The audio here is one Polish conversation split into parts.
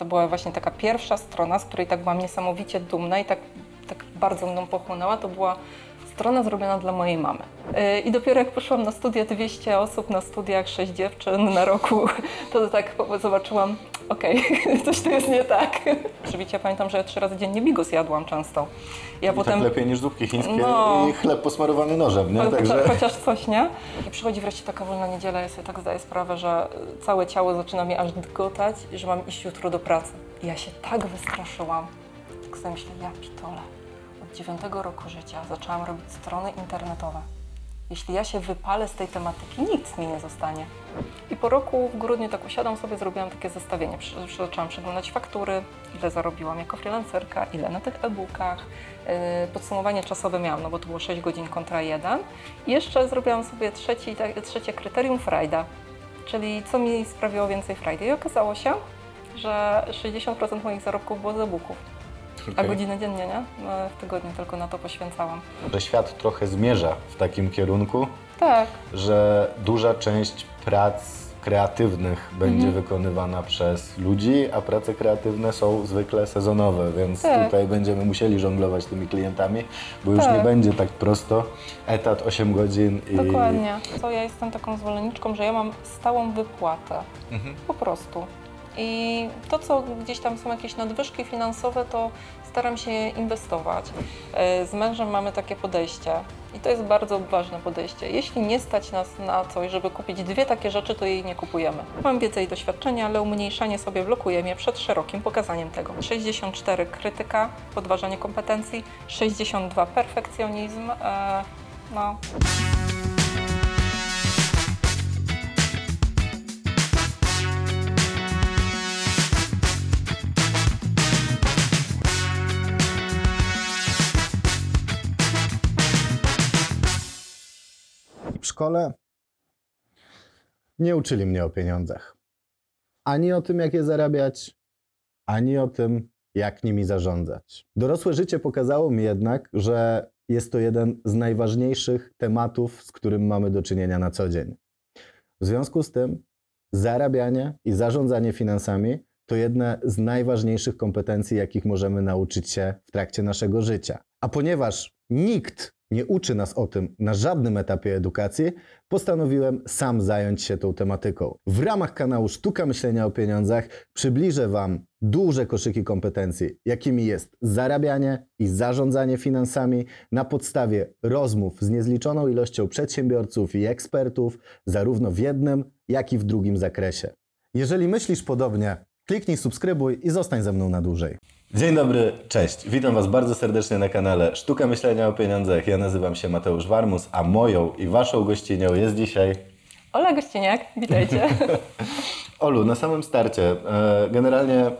To była właśnie taka pierwsza strona, z której tak byłam niesamowicie dumna i tak, tak bardzo mną pochłonęła. To była strona zrobiona dla mojej mamy. Yy, I dopiero jak poszłam na studia, 200 osób na studiach, 6 dziewczyn na roku, to tak zobaczyłam, okej, coś tu jest nie tak. Oczywiście pamiętam, że ja trzy razy dziennie bigos jadłam często. Ja I tak lepiej niż zupki chińskie No. i chleb posmarowany nożem, nie? Cho- Także... Chociaż coś, nie? I przychodzi wreszcie taka wolna niedziela, ja sobie tak zdaję sprawę, że całe ciało zaczyna mi aż dygotać, że mam iść jutro do pracy. I ja się tak wystraszyłam. Tak sobie myślę, ja pitole. Od dziewiątego roku życia zaczęłam robić strony internetowe. Jeśli ja się wypalę z tej tematyki, nic mi nie zostanie. I po roku w grudniu tak usiadłam sobie, zrobiłam takie zestawienie. Zaczęłam przeglądać faktury, ile zarobiłam jako freelancerka, ile na tych e-bookach. Yy, Podsumowanie czasowe miałam, no bo to było 6 godzin kontra 1. I jeszcze zrobiłam sobie trzeci, tak, trzecie kryterium Frajda, czyli co mi sprawiło więcej Frajdy. I okazało się, że 60% moich zarobków było z e-booków, a godzinę dziennie, nie? No, W tygodniu tylko na to poświęcałam. Że świat trochę zmierza w takim kierunku, Tak, że duża część prac kreatywnych będzie Mhm. wykonywana przez ludzi, a prace kreatywne są zwykle sezonowe, więc Tak. tutaj będziemy musieli żonglować tymi klientami, bo już Tak. nie będzie tak prosto. Etat 8 godzin i... Dokładnie. Co ja jestem taką zwolenniczką, że ja mam stałą wypłatę. Mhm. Po prostu. I to, co gdzieś tam są jakieś nadwyżki finansowe, to staram się je inwestować. E, Z mężem mamy takie podejście. I to jest bardzo ważne podejście. Jeśli nie stać nas na coś, żeby kupić dwie takie rzeczy, to jej nie kupujemy. Mam wiedzę i doświadczenie, ale umniejszanie sobie blokuje mnie przed szerokim pokazaniem tego. 64 krytyka, podważanie kompetencji, 62 perfekcjonizm. E, no, szkole nie uczyli mnie o pieniądzach. Ani o tym, jak je zarabiać, ani o tym, jak nimi zarządzać. Dorosłe życie pokazało mi jednak, że jest to jeden z najważniejszych tematów, z którym mamy do czynienia na co dzień. W związku z tym, zarabianie i zarządzanie finansami to jedne z najważniejszych kompetencji, jakich możemy nauczyć się w trakcie naszego życia. A ponieważ nikt nie uczy nas o tym na żadnym etapie edukacji, postanowiłem sam zająć się tą tematyką. W ramach kanału Sztuka Myślenia o Pieniądzach przybliżę Wam duże koszyki kompetencji, jakimi jest zarabianie i zarządzanie finansami na podstawie rozmów z niezliczoną ilością przedsiębiorców i ekspertów, zarówno w jednym, jak i w drugim zakresie. Jeżeli myślisz podobnie, kliknij subskrybuj i zostań ze mną na dłużej. Dzień dobry, cześć. Witam Was bardzo serdecznie na kanale Sztuka Myślenia o Pieniądzach. Ja nazywam się Mateusz Warmus, a moją i Waszą gościnią jest dzisiaj Ola Gościniak, witajcie. Olu, na samym starcie, e, generalnie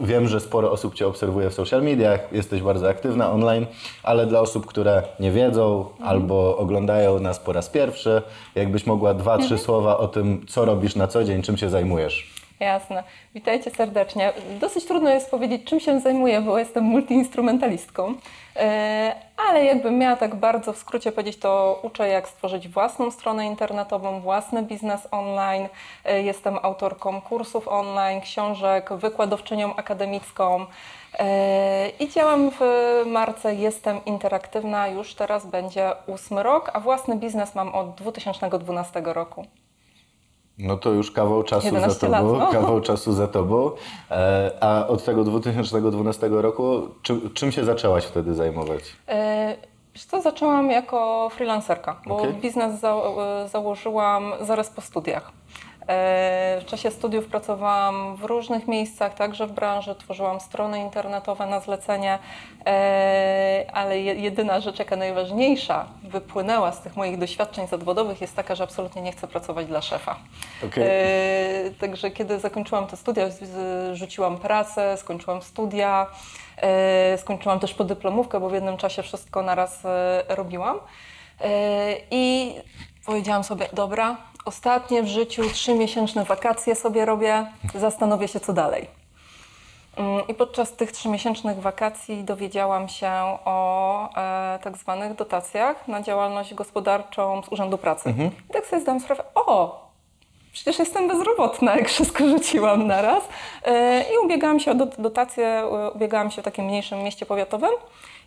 wiem, że sporo osób Cię obserwuje w social mediach, jesteś bardzo aktywna online, ale dla osób, które nie wiedzą albo oglądają nas po raz pierwszy, jakbyś mogła dwa, trzy słowa o tym, co robisz na co dzień, czym się zajmujesz. Jasne. Witajcie serdecznie. Dosyć trudno jest powiedzieć, czym się zajmuję, bo jestem multiinstrumentalistką. E, Ale jakbym miała tak bardzo w skrócie powiedzieć, to uczę jak stworzyć własną stronę internetową, własny biznes online. E, Jestem autorką kursów online, książek, wykładowczynią akademicką. E, I działam w marce Jestem Interaktywna. Już teraz będzie ósmy rok, a własny biznes mam od 2012 roku. No to już kawał czasu za 11 lat, Tobą, no. kawał czasu za Tobą. E, A od tego 2012 roku, czym, czym się zaczęłaś wtedy zajmować? E, zaczęłam jako freelancerka, bo Okej. biznes za, e, założyłam zaraz po studiach. E, W czasie studiów pracowałam w różnych miejscach, także w branży, tworzyłam strony internetowe na zlecenie, e, ale je- jedyna rzecz, jaka najważniejsza wypłynęła z tych moich doświadczeń zawodowych jest taka, że absolutnie nie chcę pracować dla szefa. Okej. E, Także kiedy zakończyłam te studia, rzuciłam pracę, skończyłam studia, skończyłam też podyplomówkę, bo w jednym czasie wszystko naraz robiłam. I powiedziałam sobie, dobra, ostatnie w życiu trzymiesięczne wakacje sobie robię, zastanowię się co dalej. Mm, I podczas tych trzymiesięcznych wakacji dowiedziałam się o e, tak zwanych dotacjach na działalność gospodarczą z Urzędu Pracy. I tak sobie zdałam sprawę, o, przecież jestem bezrobotna, jak wszystko rzuciłam naraz. E, I ubiegałam się o dot- dotację, e, ubiegałam się w takim mniejszym mieście powiatowym.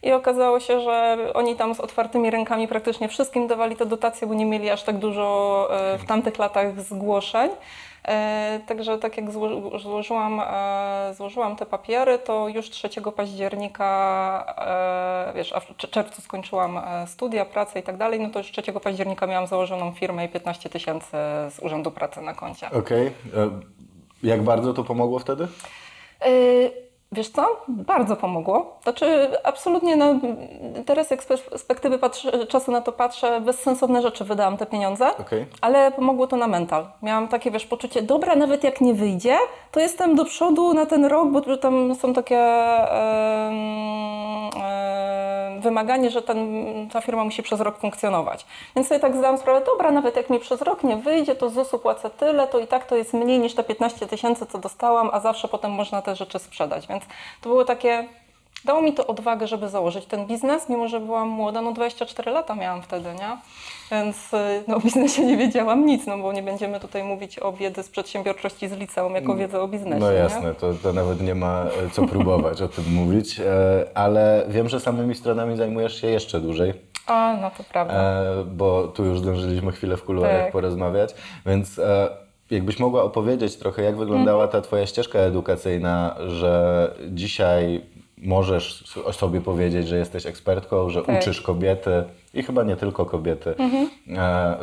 I okazało się, że oni tam z otwartymi rękami praktycznie wszystkim dawali te dotacje, bo nie mieli aż tak dużo e, w tamtych latach zgłoszeń. E, Także tak jak zło- złożyłam, e, złożyłam te papiery, to już 3 października, wiesz, a w cz- czerwcu skończyłam studia, pracę i tak dalej, no to już 3 października miałam założoną firmę i 15 tysięcy z Urzędu Pracy na koncie. Okej. E, Jak bardzo to pomogło wtedy? Yy, Wiesz co? Bardzo pomogło. Znaczy, absolutnie, no, teraz jak z perspektywy patrzę, czasu na to patrzę, bezsensowne rzeczy wydałam te pieniądze, Okej. ale pomogło to na mental. Miałam takie, wiesz, poczucie, dobra, nawet jak nie wyjdzie, to jestem do przodu na ten rok, bo tam są takie em, em, wymaganie, że ten, ta firma musi przez rok funkcjonować. Więc sobie tak zdałam sprawę, dobra, nawet jak mi przez rok nie wyjdzie, to ZUS-u płacę tyle, to i tak to jest mniej niż te 15 tysięcy, co dostałam, a zawsze potem można te rzeczy sprzedać. Więc to było takie, dało mi to odwagę, żeby założyć ten biznes, mimo że byłam młoda, no 24 lata miałam wtedy, nie? Więc y, no, o biznesie nie wiedziałam nic, no bo nie będziemy tutaj mówić o wiedzy z przedsiębiorczości z liceum jako wiedzę o biznesie, No jasne, to, to nawet nie ma e, co próbować o tym mówić, e, ale wiem, że samymi stronami zajmujesz się jeszcze dłużej, A, no to prawda. e, bo tu już zdążyliśmy chwilę w kuluarach Tak. porozmawiać, więc jakbyś mogła opowiedzieć trochę, jak wyglądała Mhm. ta twoja ścieżka edukacyjna, że dzisiaj możesz o sobie powiedzieć, że jesteś ekspertką, że Tak. uczysz kobiety i chyba nie tylko kobiety, Mhm.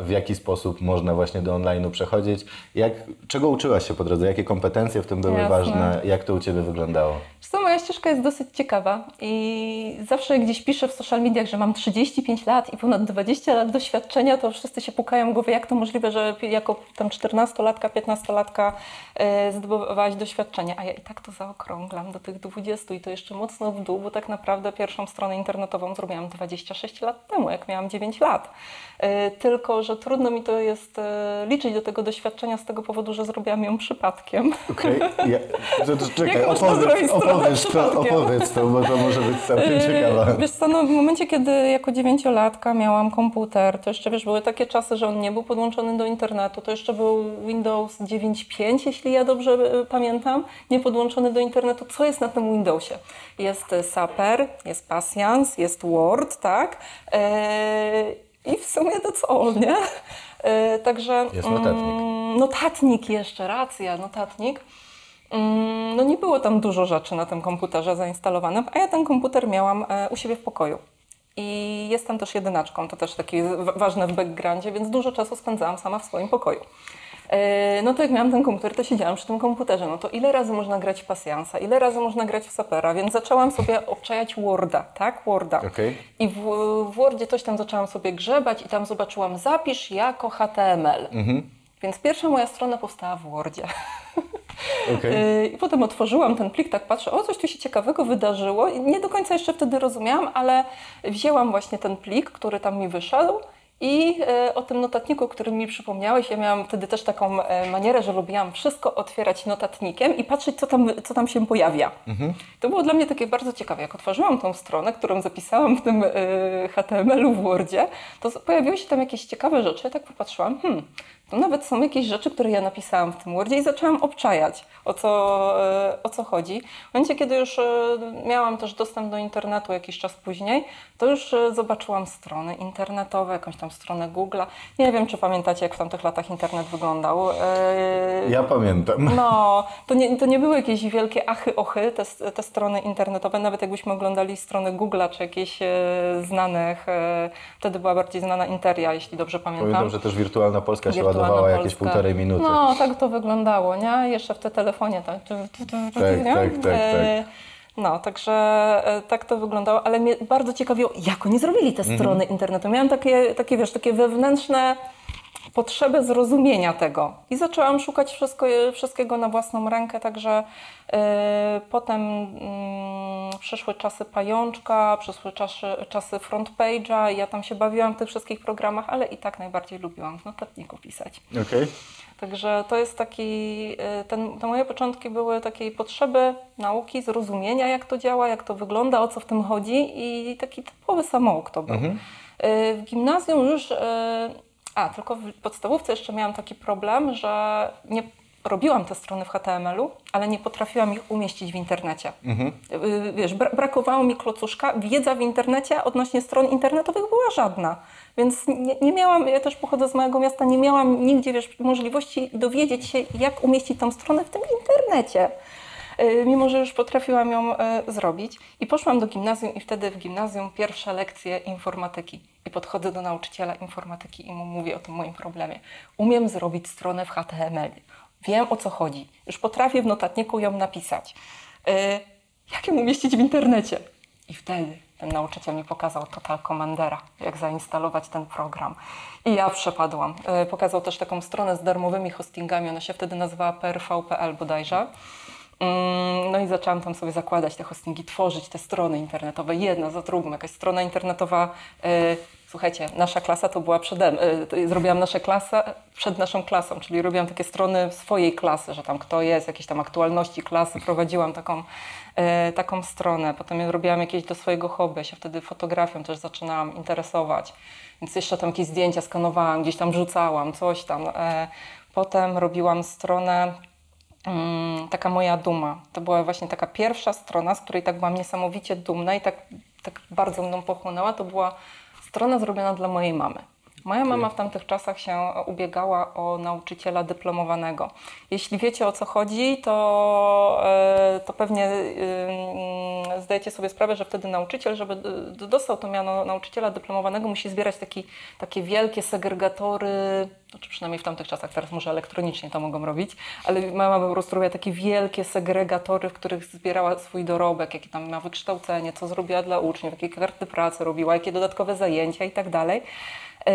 w jaki sposób można właśnie do online'u przechodzić. Jak, czego uczyłaś się po drodze? Jakie kompetencje w tym były Jasne. ważne? Jak to u Ciebie wyglądało? Co, moja ścieżka jest dosyć ciekawa i zawsze gdzieś piszę w social mediach, że mam 35 lat i ponad 20 lat doświadczenia, to wszyscy się pukają w głowę, jak to możliwe, że jako tam 14-latka, 15-latka e, zdobywałaś doświadczenie, a ja i tak to zaokrąglam do tych 20 i to jeszcze mocno w dół, bo tak naprawdę pierwszą stronę internetową zrobiłam 26 lat temu, jak miałam 9 lat. E, Tylko, że trudno mi to jest e, liczyć do tego doświadczenia z tego powodu, że zrobiłam ją przypadkiem. Okej, ja, to, to, czekaj, opowiedz, opowiedz, to, opowiedz to, bo to może być całkiem ciekawe. Yy, Wiesz co, no w momencie, kiedy jako dziewięciolatka miałam komputer, to jeszcze, wiesz, były takie czasy, że on nie był podłączony do internetu, to jeszcze był Windows 9.5, jeśli ja dobrze pamiętam, nie podłączony do internetu. Co jest na tym Windowsie? Jest Saper, jest Passions, jest Word, tak? Yy, I w sumie to co, nie? Yy, Także... Jest notatnik. mm, Notatnik jeszcze, racja, notatnik. Mm, No nie było tam dużo rzeczy na tym komputerze zainstalowanym, a ja ten komputer miałam e, u siebie w pokoju. I jestem też jedynaczką, to też takie wa- ważne w backgroundzie, więc dużo czasu spędzałam sama w swoim pokoju. E, No to jak miałam ten komputer, to siedziałam przy tym komputerze. No to ile razy można grać w pasjansa, ile razy można grać w sapera, więc zaczęłam sobie obczajać Worda, tak? Worda. Okej. I w, w Wordzie coś tam zaczęłam sobie grzebać i tam zobaczyłam zapisz jako HTML. Więc pierwsza moja strona powstała w Wordzie. Okej. Yy, I potem otworzyłam ten plik, tak patrzę, o coś tu się ciekawego wydarzyło. I nie do końca jeszcze wtedy rozumiałam, ale wzięłam właśnie ten plik, który tam mi wyszedł. I e, o tym notatniku, o którym mi przypomniałeś, ja miałam wtedy też taką e, manierę, że lubiłam wszystko otwierać notatnikiem i patrzeć, co tam, co tam się pojawia. To było dla mnie takie bardzo ciekawe. Jak otworzyłam tą stronę, którą zapisałam w tym e, HTML-u w Wordzie, to pojawiły się tam jakieś ciekawe rzeczy. Ja tak popatrzyłam, hmm, to nawet są jakieś rzeczy, które ja napisałam w tym Wordzie i zaczęłam obczajać, o co, e, o co chodzi. W momencie, kiedy już e, miałam też dostęp do internetu jakiś czas później, to już e, zobaczyłam strony internetowe, jakąś tam stronę Google'a. Nie wiem, czy pamiętacie, jak w tamtych latach internet wyglądał. Ja pamiętam. no, to nie, to nie były jakieś wielkie achy, ochy, te, te strony internetowe. Nawet jakbyśmy oglądali strony Google'a czy jakieś znanych, wtedy była bardziej znana Interia, jeśli dobrze pamiętam. Pamiętam, że też Wirtualna Polska się ładowała jakieś półtorej minuty. No, tak to wyglądało, nie? Jeszcze w te telefonie. Tak, Tak, nie? tak, tak, E, No, także e, tak to wyglądało, ale mnie bardzo ciekawiło, jak oni zrobili te Mhm. strony internetu. Miałam takie, takie, wiesz, takie wewnętrzne potrzebę zrozumienia tego. I zaczęłam szukać wszystko, wszystkiego na własną rękę, także e, potem mm, przyszły czasy pajączka, przyszły czasy, czasy front page'a, ja tam się bawiłam w tych wszystkich programach, ale i tak najbardziej lubiłam w notatniku pisać. Okej. Także to jest taki, y, ten, te moje początki były takiej potrzeby nauki, zrozumienia jak to działa, jak to wygląda, o co w tym chodzi i taki typowy samouk to był. Y, W gimnazjum już y, A, tylko w podstawówce jeszcze miałam taki problem, że nie robiłam te strony w HTML-u, ale nie potrafiłam ich umieścić w internecie. Y, Wiesz, bra brakowało mi klocuszka. Wiedza w internecie odnośnie stron internetowych była żadna. Więc nie, nie miałam, ja też pochodzę z małego miasta, nie miałam nigdzie wiesz, możliwości dowiedzieć się, jak umieścić tą stronę w tym internecie. Y, Mimo, że już potrafiłam ją y, zrobić. I poszłam do gimnazjum i wtedy w gimnazjum pierwsze lekcje informatyki. I podchodzę do nauczyciela informatyki i mu mówię o tym moim problemie. Umiem zrobić stronę w HTML. Wiem o co chodzi. Już potrafię w notatniku ją napisać. Y, jak ją umieścić w internecie? I wtedy ten nauczyciel mi pokazał Total Commandera, jak zainstalować ten program. I ja przepadłam. Pokazał też taką stronę z darmowymi hostingami, ona się wtedy nazywała prv.pl bodajże. Mm, No i zaczęłam tam sobie zakładać te hostingi, tworzyć te strony internetowe, jedna za drugą, jakaś strona internetowa. y, Słuchajcie, nasza klasa to była przede mną. Zrobiłam nasze klasę przed naszą klasą, czyli robiłam takie strony swojej klasy, że tam kto jest, jakieś tam aktualności klasy, prowadziłam taką, y, taką stronę. Potem robiłam jakieś do swojego hobby, się wtedy fotografią też zaczynałam interesować. Więc jeszcze tam jakieś zdjęcia skanowałam, gdzieś tam rzucałam, coś tam. Potem robiłam stronę taka moja duma. To była właśnie taka pierwsza strona, z której tak byłam niesamowicie dumna i tak, tak bardzo mną pochłonęła. To była strona zrobiona dla mojej mamy. Moja mama w tamtych czasach się ubiegała o nauczyciela dyplomowanego. Jeśli wiecie o co chodzi, to, e, to pewnie e, zdajecie sobie sprawę, że wtedy nauczyciel, żeby d- dostał to miano nauczyciela dyplomowanego, musi zbierać taki, takie wielkie segregatory, no, czy przynajmniej w tamtych czasach, teraz może elektronicznie to mogą robić, ale mama po prostu robiła takie wielkie segregatory, w których zbierała swój dorobek, jakie tam ma wykształcenie, co zrobiła dla uczniów, jakie karty pracy robiła, jakie dodatkowe zajęcia i tak dalej. Yy,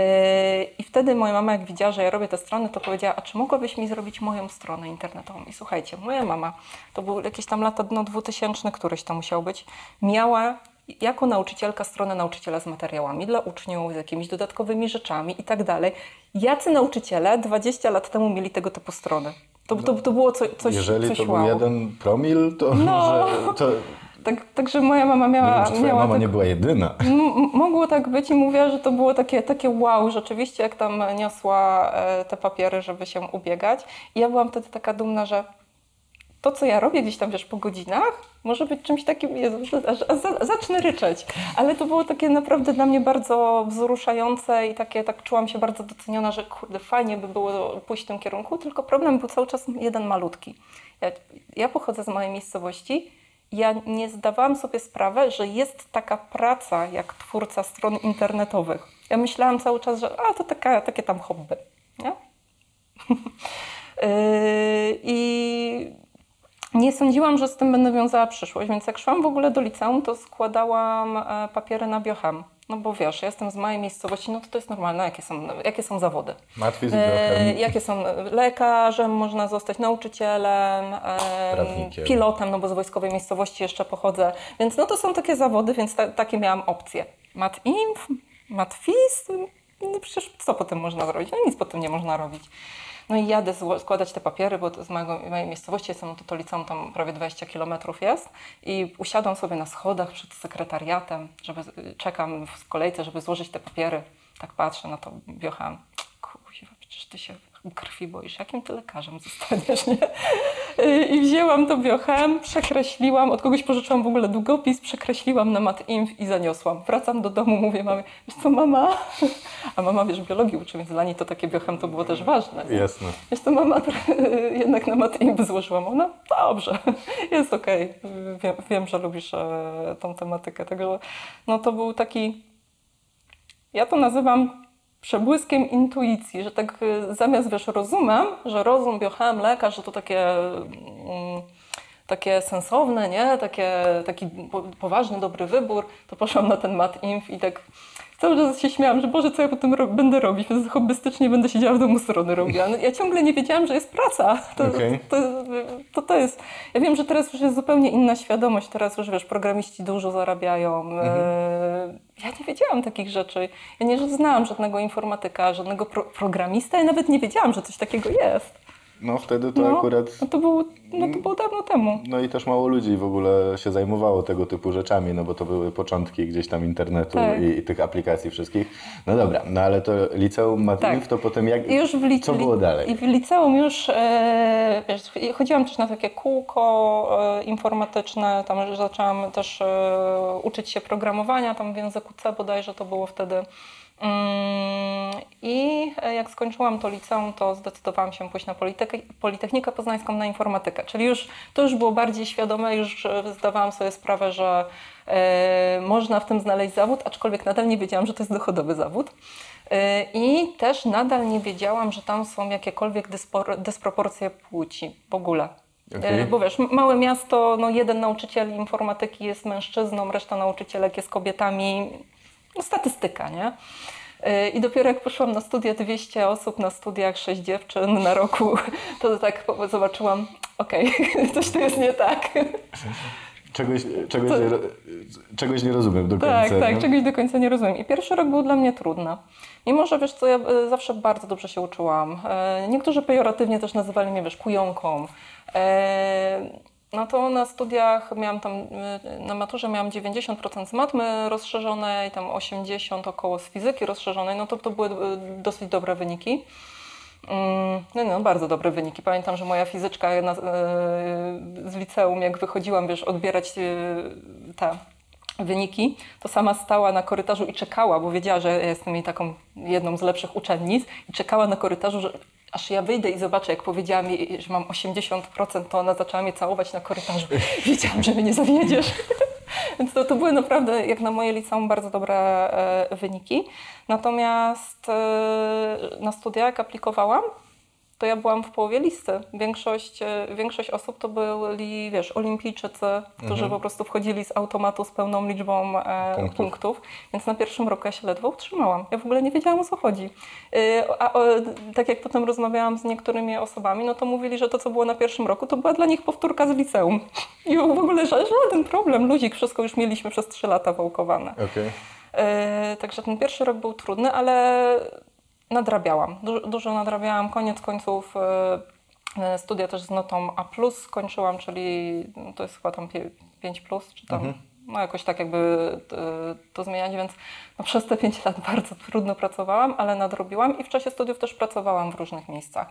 I wtedy moja mama, jak widziała, że ja robię te strony, to powiedziała, a czy mogłabyś mi zrobić moją stronę internetową? I słuchajcie, moja mama, to były jakieś tam lata no, 2000, któryś to musiał być, miała jako nauczycielka stronę nauczyciela z materiałami dla uczniów, z jakimiś dodatkowymi rzeczami i tak dalej. Jacy nauczyciele 20 lat temu mieli tego typu strony? To, to, to było co, coś, Jeżeli coś to był wow. jeden promil, to No. może... To, Tak, także moja mama nie miała... wiem, czy twoja miała mama tak- nie była jedyna. Mogło tak być i mówiła, że to było takie, takie wow, rzeczywiście, jak tam niosła e, te papiery, żeby się ubiegać. I ja byłam wtedy taka dumna, że to, co ja robię gdzieś tam, wiesz, po godzinach, może być czymś takim, Jezu, aż, aż za- zacznę ryczeć. Ale to było takie naprawdę dla mnie bardzo wzruszające i takie, tak czułam się bardzo doceniona, że kurde, fajnie by było pójść w tym kierunku, tylko problem był cały czas jeden malutki. Ja, ja pochodzę z małej miejscowości, ja nie zdawałam sobie sprawy, że jest taka praca jak twórca stron internetowych. Ja myślałam cały czas, że a, to taka, takie tam hobby. Nie? Yy, I nie sądziłam, że z tym będę wiązała przyszłość, więc jak szłam w ogóle do liceum, to składałam e, papiery na biochem. No bo wiesz, ja jestem z małej miejscowości, no to to jest normalne, jakie są, jakie są zawody. Matwiz E, jakie są lekarzem, można zostać nauczycielem, e, pilotem, no bo z wojskowej miejscowości jeszcze pochodzę. Więc no to są takie zawody, więc ta, takie miałam opcje. Matinf, matfiz, no przecież co potem można zrobić? No nic potem nie można robić. No i jadę składać te papiery, bo z mojego, mojej miejscowości jestem, to to liceum tam prawie 20 kilometrów jest i usiadłam sobie na schodach przed sekretariatem, żeby czekam w kolejce, żeby złożyć te papiery. Tak patrzę na to biochem. Kuźwa, przecież ty się krwi boisz, jakim ty lekarzem zostaniesz, nie? I wzięłam to biochem, przekreśliłam, od kogoś pożyczyłam w ogóle długopis, przekreśliłam na matinf i zaniosłam. Wracam do domu, mówię mamie, wiesz co mama? A mama, wiesz, biologii uczy, więc dla niej to takie biochem to było też ważne. nie? Jasne. Wiesz co, mama jednak na matinf złożyłam. Ona, dobrze, jest okej. Wiem, wiem, że lubisz e, tą tematykę. Także no to był taki, ja to nazywam przebłyskiem intuicji, że tak y, zamiast, wiesz, rozumem, że rozum, biochem, lekarz, że to takie, mm, takie sensowne, nie? Takie, taki po, poważny, dobry wybór, to poszłam na ten mat-inf i tak cały czas się śmiałam, że Boże, co ja potem ro- będę robić? Więc hobbystycznie będę siedziała w domu strony robiła. No, ja ciągle nie wiedziałam, że jest praca. To, Okej. to, to, to jest... Ja wiem, że teraz już jest zupełnie inna świadomość. Teraz już, wiesz, programiści dużo zarabiają. E, Ja nie wiedziałam takich rzeczy. Ja nie znałam żadnego informatyka, żadnego pro programista. Ja nawet nie wiedziałam, że coś takiego jest. No wtedy to No, akurat... no to było, no to było dawno temu. No i też mało ludzi w ogóle się zajmowało tego typu rzeczami, no bo to były początki gdzieś tam internetu Tak. i, i tych aplikacji wszystkich. No dobra, no ale to liceum Matwif, Tak. to potem jak... I już w lic- Co było dalej? I w liceum już, e, wiesz, chodziłam też na takie kółko e, informatyczne, tam zaczęłam też e, uczyć się programowania, tam w języku C bodajże to było wtedy. Mm, I e, jak skończyłam to liceum, to zdecydowałam się pójść na Politechnikę Poznańską na informatykę. Czyli już to już było bardziej świadome, już e, zdawałam sobie sprawę, że e, można w tym znaleźć zawód, aczkolwiek nadal nie wiedziałam, że to jest dochodowy zawód. I też nadal nie wiedziałam, że tam są jakiekolwiek dyspor- dysproporcje płci w ogóle. E, Bo wiesz, małe miasto, no jeden nauczyciel informatyki jest mężczyzną, reszta nauczycielek jest kobietami. No, statystyka, nie? E, I dopiero jak poszłam na studia, 200 osób na studiach, 6 dziewczyn na roku, to tak zobaczyłam, okej, coś tu jest nie tak. Czegoś, czegoś, To- nie, czegoś nie rozumiem do końca. Tak, tak, czegoś do końca nie rozumiem. I pierwszy rok był dla mnie trudny. Mimo, że wiesz co, ja e, zawsze bardzo dobrze się uczyłam. E, Niektórzy pejoratywnie też nazywali mnie, wiesz, kujonką. No to na studiach miałam tam, e, na maturze miałam 90% z matmy rozszerzonej, tam 80 około z fizyki rozszerzonej, no to to były e, dosyć dobre wyniki. Mm, No, no, bardzo dobre wyniki. Pamiętam, że moja fizyczka e, z liceum, jak wychodziłam, wiesz, odbierać te wyniki, to sama stała na korytarzu i czekała, bo wiedziała, że jestem jej taką jedną z lepszych uczennic i czekała na korytarzu, że aż ja wyjdę i zobaczę, jak powiedziała mi, że mam 80%, to ona zaczęła mnie całować na korytarzu. Wiedziałam, że mnie nie zawiedziesz. Więc to, to były naprawdę, jak na moje liceum, bardzo dobre e, wyniki. Natomiast e, na studia, jak aplikowałam, to ja byłam w połowie listy. Większość, e, większość osób to byli, wiesz, olimpijczycy, którzy po prostu wchodzili z automatu z pełną liczbą e, Punktów. punktów. Więc na pierwszym roku ja się ledwo utrzymałam. Ja w ogóle nie wiedziałam, o co chodzi. E, a o, tak jak potem rozmawiałam z niektórymi osobami, no to mówili, że to, co było na pierwszym roku, to była dla nich powtórka z liceum. I w ogóle ża- żaden problem, luzik, wszystko już mieliśmy przez trzy lata wałkowane. E, Także ten pierwszy rok był trudny, ale nadrabiałam. Du- dużo nadrabiałam. Koniec końców e, e, studia też z notą A+, skończyłam, czyli to jest chyba tam 5+, plus, czy tam no jakoś tak jakby e, to zmieniać, więc no, przez te 5 lat bardzo trudno pracowałam, ale nadrobiłam i w czasie studiów też pracowałam w różnych miejscach.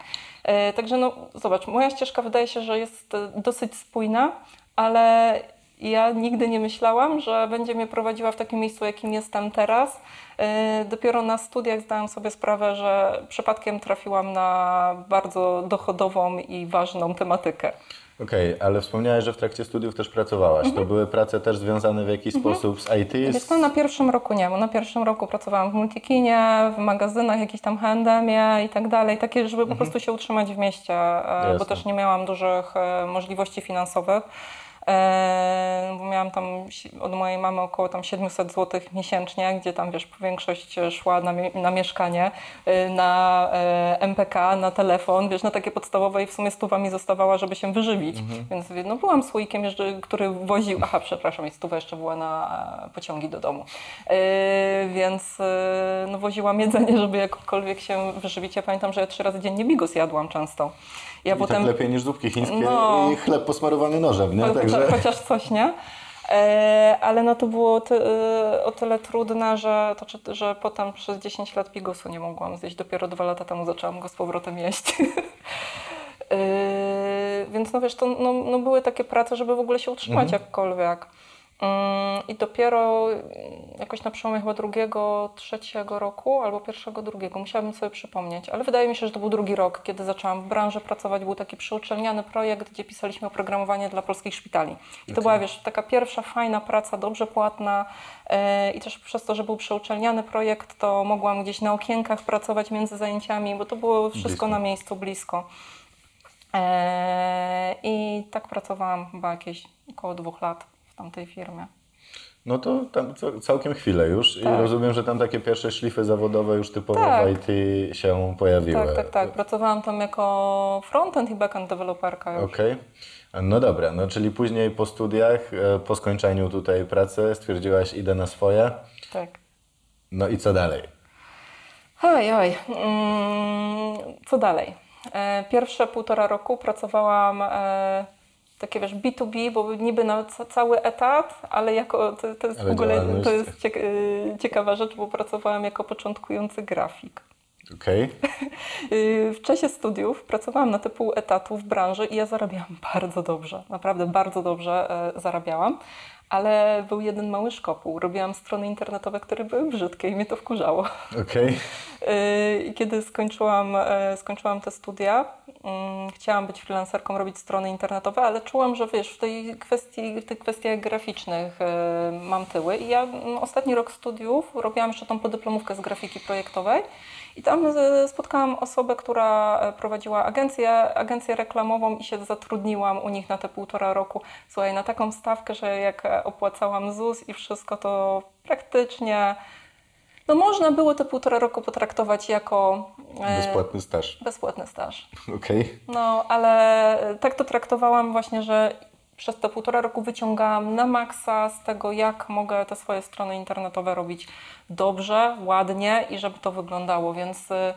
Także no zobacz, moja ścieżka wydaje się, że jest dosyć spójna, ale ja nigdy nie myślałam, że będzie mnie prowadziła w takim miejscu, jakim jestem teraz. Yy, Dopiero na studiach zdałam sobie sprawę, że przypadkiem trafiłam na bardzo dochodową i ważną tematykę. Okej, ale wspomniałeś, że w trakcie studiów też pracowałaś. Mhm. To były prace też związane w jakiś sposób z IT? Wiesz co, na pierwszym roku nie, bo na pierwszym roku pracowałam w multikinie, w magazynach, jakiś tam H&M i tak dalej, takie, żeby po prostu się utrzymać w mieście, e, bo Jasne. też nie miałam dużych e, możliwości finansowych. Bo miałam tam od mojej mamy około tam 700 zł miesięcznie, gdzie tam wiesz, większość szła na, na mieszkanie, e, na e, MPK, na telefon, wiesz, na takie podstawowe i w sumie stuwa mi zostawała, żeby się wyżywić. Więc no, byłam słoikiem, który woził, aha, przepraszam, i stuwa jeszcze była na e, pociągi do domu. E, więc e, no, woziłam jedzenie, żeby jakkolwiek się wyżywić. Ja pamiętam, że ja trzy razy dziennie bigos jadłam często. Ja I tak lepiej niż zupki chińskie No. i chleb posmarowany nożem, nie? Cho- Chociaż coś, nie? E, ale no to było ty, e, o tyle trudne, że, to, że potem przez 10 lat bigosu nie mogłam zjeść. Dopiero dwa lata temu zaczęłam go z powrotem jeść. E, więc no wiesz, to no, no były takie prace, żeby w ogóle się utrzymać jakkolwiek. I dopiero mm, jakoś na przełomie chyba drugiego, trzeciego roku albo pierwszego, drugiego, musiałabym sobie przypomnieć, ale wydaje mi się, że to był drugi rok, kiedy zaczęłam w branży pracować. Był taki przyuczelniany projekt, gdzie pisaliśmy oprogramowanie dla polskich szpitali. I to była, wiesz, taka pierwsza fajna praca, dobrze płatna e, i też przez to, że był przyuczelniany projekt, to mogłam gdzieś na okienkach pracować między zajęciami, bo to było wszystko Blisko. na miejscu, blisko. E, I tak pracowałam chyba jakieś około dwóch lat tamtej firmie. No to tam ca- całkiem chwilę już i Tak. rozumiem, że tam takie pierwsze szlify zawodowe już typowo Tak. w IT się pojawiły. Tak, tak, tak. Pracowałam tam jako frontend i backend deweloperka już. Okej. No dobra, no czyli później po studiach, e, po skończeniu tutaj pracy stwierdziłaś idę na swoje. Tak. No i co dalej? Oj, oj. Mm, co dalej? E, Pierwsze półtora roku pracowałam e, takie wiesz B2B, bo niby na ca- cały etat, ale jako to, to jest Ale w ogóle to jest e, ciekawa rzecz, bo pracowałam jako początkujący grafik. Okej. Y, W czasie studiów pracowałam na pół etatu w branży i ja zarabiałam bardzo dobrze, naprawdę bardzo dobrze e, zarabiałam, ale był jeden mały szkopuł. Robiłam strony internetowe, które były brzydkie i mnie to wkurzało. Okej. Y, I kiedy skończyłam, e, skończyłam te studia, mm, chciałam być freelancerką, robić strony internetowe, ale czułam, że wiesz, w tej kwestii, w tych kwestiach graficznych e, mam tyły. I ja mm, ostatni rok studiów robiłam jeszcze tą podyplomówkę z grafiki projektowej. I tam e, spotkałam osobę, która e, prowadziła agencję, agencję reklamową i się zatrudniłam u nich na te półtora roku. Słuchaj, na taką stawkę, że jak e, opłacałam ZUS i wszystko, to praktycznie no można było te półtora roku potraktować jako Bezpłatny staż. bezpłatny staż. Okej. No, ale tak to traktowałam właśnie, że przez te półtora roku wyciągałam na maksa z tego, jak mogę te swoje strony internetowe robić dobrze, ładnie i żeby to wyglądało, więc y,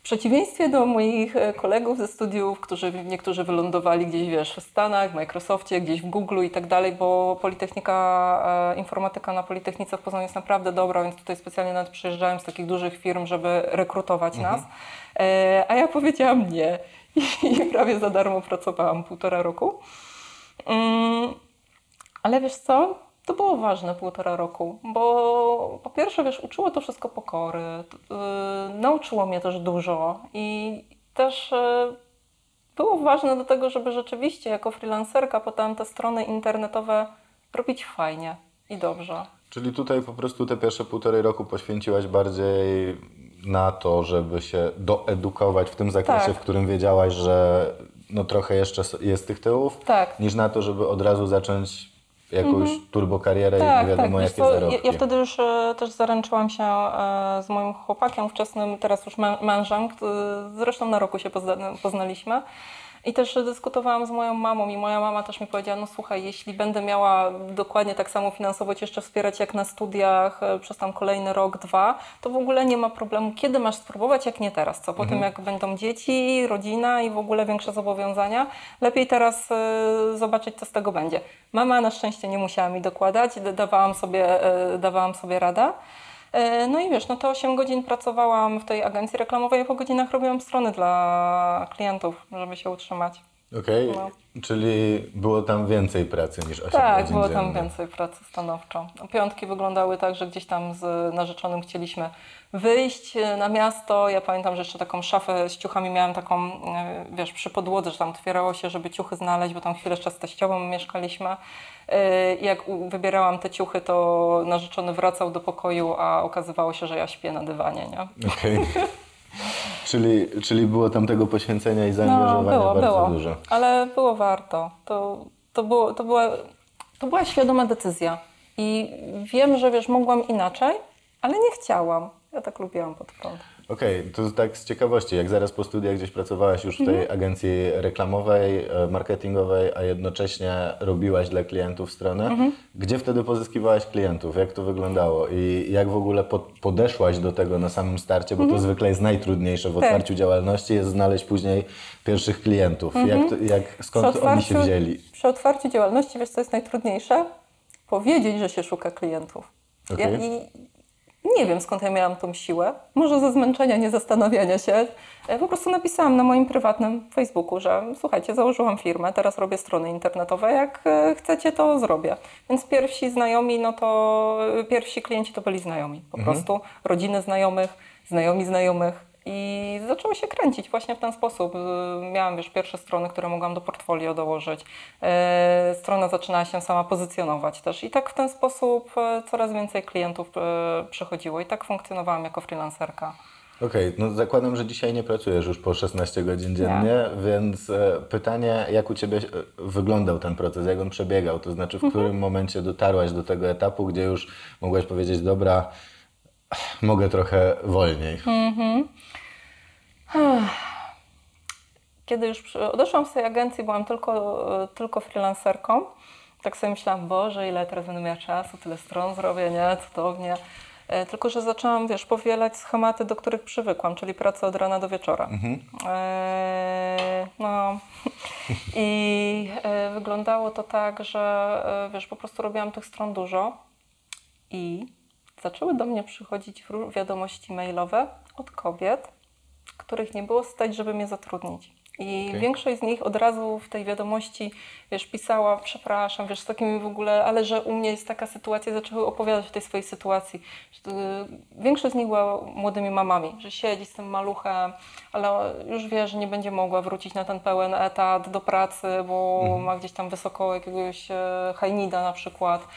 w przeciwieństwie do moich e, kolegów ze studiów, którzy niektórzy wylądowali gdzieś, wiesz, w Stanach, w Microsoftie, gdzieś w Google i tak dalej, bo Politechnika, e, informatyka na Politechnice w Poznaniu jest naprawdę dobra, więc tutaj specjalnie nawet przyjeżdżałem z takich dużych firm, żeby rekrutować nas. E, A ja powiedziałam nie i prawie za darmo pracowałam półtora roku. Mm, Ale wiesz co? To było ważne półtora roku, bo po pierwsze, wiesz, uczyło to wszystko pokory, yy, nauczyło mnie też dużo i też yy, było ważne do tego, żeby rzeczywiście jako freelancerka potem te strony internetowe robić fajnie i dobrze. Czyli tutaj po prostu te pierwsze półtorej roku poświęciłaś bardziej na to, żeby się doedukować w tym zakresie, Tak. w którym wiedziałaś, że no trochę jeszcze jest tych tyłów, Tak. niż na to, żeby od razu zacząć jakąś turbokarierę i Tak, nie wiadomo tak. Jakie co, ja, zarobki. ja wtedy już e, też zaręczyłam się e, z moim chłopakiem wczesnym, teraz już mę- mężem, który zresztą na roku się pozna, poznaliśmy. I też dyskutowałam z moją mamą i moja mama też mi powiedziała, no słuchaj, jeśli będę miała dokładnie tak samo finansowo cię jeszcze wspierać jak na studiach e, przez tam kolejny rok, dwa, to w ogóle nie ma problemu. Kiedy masz spróbować, jak nie teraz? Co po tym, jak będą dzieci, rodzina i w ogóle większe zobowiązania? Lepiej teraz e, zobaczyć, co z tego będzie. Mama na szczęście nie musiała mi dokładać, dawałam sobie, e, dawałam sobie radę. E, No i wiesz, no to 8 godzin pracowałam w tej agencji reklamowej, a po godzinach robiłam strony dla klientów, żeby się utrzymać. Okej, No. czyli było tam więcej pracy niż 8 Tak, godzin było tam dziennie. więcej pracy stanowczo. Piątki wyglądały tak, że gdzieś tam z narzeczonym chcieliśmy wyjść e, na miasto. Ja pamiętam, że jeszcze taką szafę z ciuchami miałam taką, e, wiesz, przy podłodze, że tam otwierało się, żeby ciuchy znaleźć, bo tam chwilę jeszcze z teściową mieszkaliśmy. E, jak wybierałam te ciuchy, to narzeczony wracał do pokoju, a okazywało się, że ja śpię na dywanie, nie? Okej. czyli, czyli było tam tego poświęcenia i No, zaangażowania było, bardzo było. dużo. Ale było warto. To, to, było, to, była, to była świadoma decyzja. I wiem, że wiesz, mogłam inaczej, ale nie chciałam. Ja tak lubiłam pod prąd. Okej, to tak z ciekawości, jak zaraz po studiach gdzieś pracowałaś już w tej Mhm. agencji reklamowej, e, marketingowej, a jednocześnie robiłaś dla klientów stronę, Mhm. gdzie wtedy pozyskiwałaś klientów? Jak to wyglądało? I jak w ogóle pod, podeszłaś do tego na samym starcie, bo to zwykle jest najtrudniejsze w Mhm. Tak. otwarciu działalności, jest znaleźć później pierwszych klientów. Mhm. Jak, to, jak, skąd oni się wzięli? przy otwarciu działalności, wiesz co jest najtrudniejsze? Powiedzieć, że się szuka klientów. Ja, Okej. I nie wiem skąd ja miałam tą siłę. Może ze zmęczenia, nie zastanawiania się. E, Po prostu napisałam na moim prywatnym Facebooku, że słuchajcie, założyłam firmę, teraz robię strony internetowe, jak e, chcecie, to zrobię. Więc pierwsi znajomi, no to e, pierwsi klienci to byli znajomi po prostu, rodziny znajomych, znajomi znajomych. I zaczęło się kręcić właśnie w ten sposób. Miałam wiesz, pierwsze strony, które mogłam do portfolio dołożyć. E, Strona zaczynała się sama pozycjonować też. I tak w ten sposób e, coraz więcej klientów e, przychodziło. I tak funkcjonowałam jako freelancerka. Okej, no zakładam, że dzisiaj nie pracujesz już po 16 godzin dziennie, więc e, pytanie, jak u Ciebie wyglądał ten proces, jak on przebiegał? To znaczy, w którym momencie dotarłaś do tego etapu, gdzie już mogłaś powiedzieć, dobra, mogę trochę wolniej. Kiedy już odeszłam z tej agencji, byłam tylko, e, tylko freelancerką. Tak sobie myślałam, Boże, ile teraz będę miała czasu, tyle stron zrobię, nie? Cudownie. E, Tylko, że zaczęłam, wiesz, powielać schematy, do których przywykłam, czyli pracę od rana do wieczora. E, no i e, wyglądało to tak, że e, wiesz, po prostu robiłam tych stron dużo i zaczęły do mnie przychodzić wiadomości mailowe od kobiet, których nie było stać, żeby mnie zatrudnić. I Okej. większość z nich od razu w tej wiadomości, wiesz, pisała, przepraszam, wiesz, z takimi w ogóle, ale że u mnie jest taka sytuacja, zaczęły opowiadać o tej swojej sytuacji. To, większość z nich była młodymi mamami, że siedzi z tym maluchem, ale już wie, że nie będzie mogła wrócić na ten pełen etat do pracy, bo ma gdzieś tam wysoko jakiegoś e, hajnida na przykład,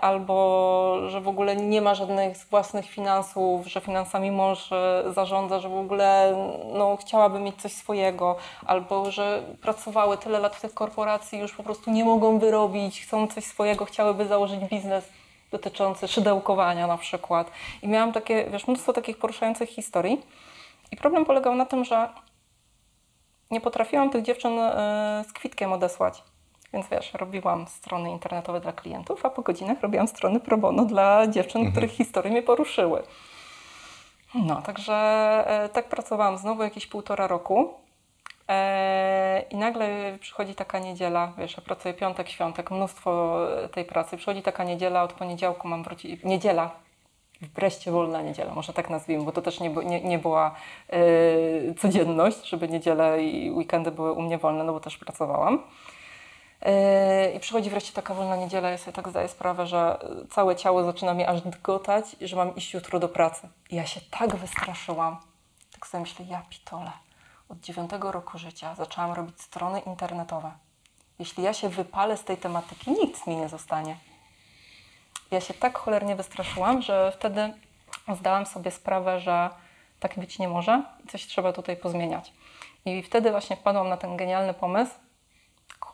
albo że w ogóle nie ma żadnych własnych finansów, że finansami mąż e, zarządza, że w ogóle no, chciałaby mieć coś swojego, albo że pracowały tyle lat w tych korporacji, już po prostu nie mogą wyrobić, chcą coś swojego, chciałyby założyć biznes dotyczący szydełkowania na przykład. I miałam takie, wiesz, mnóstwo takich poruszających historii. I problem polegał na tym, że nie potrafiłam tych dziewczyn e, z kwitkiem odesłać. Więc wiesz, robiłam strony internetowe dla klientów, a po godzinach robiłam strony pro bono dla dziewczyn, których historie mnie poruszyły. No, także e, tak pracowałam znowu jakieś półtora roku. E, I nagle przychodzi taka niedziela, wiesz, ja pracuję piątek, świątek, mnóstwo e, tej pracy. Przychodzi taka niedziela, od poniedziałku mam wrócić, niedziela, wreszcie wolna niedziela, może tak nazwijmy, bo to też nie, nie, nie była e, codzienność, żeby niedziele i weekendy były u mnie wolne, no bo też pracowałam. I przychodzi wreszcie taka wolna niedziela, ja sobie tak zdaję sprawę, że całe ciało zaczyna mi aż dgotać, że mam iść jutro do pracy. I ja się tak wystraszyłam. Tak sobie myślę, ja pitole. Od dziewiątego roku życia zaczęłam robić strony internetowe. Jeśli ja się wypalę z tej tematyki, nic mi nie zostanie. Ja się tak cholernie wystraszyłam, że wtedy zdałam sobie sprawę, że tak być nie może i coś trzeba tutaj pozmieniać. I wtedy właśnie wpadłam na ten genialny pomysł.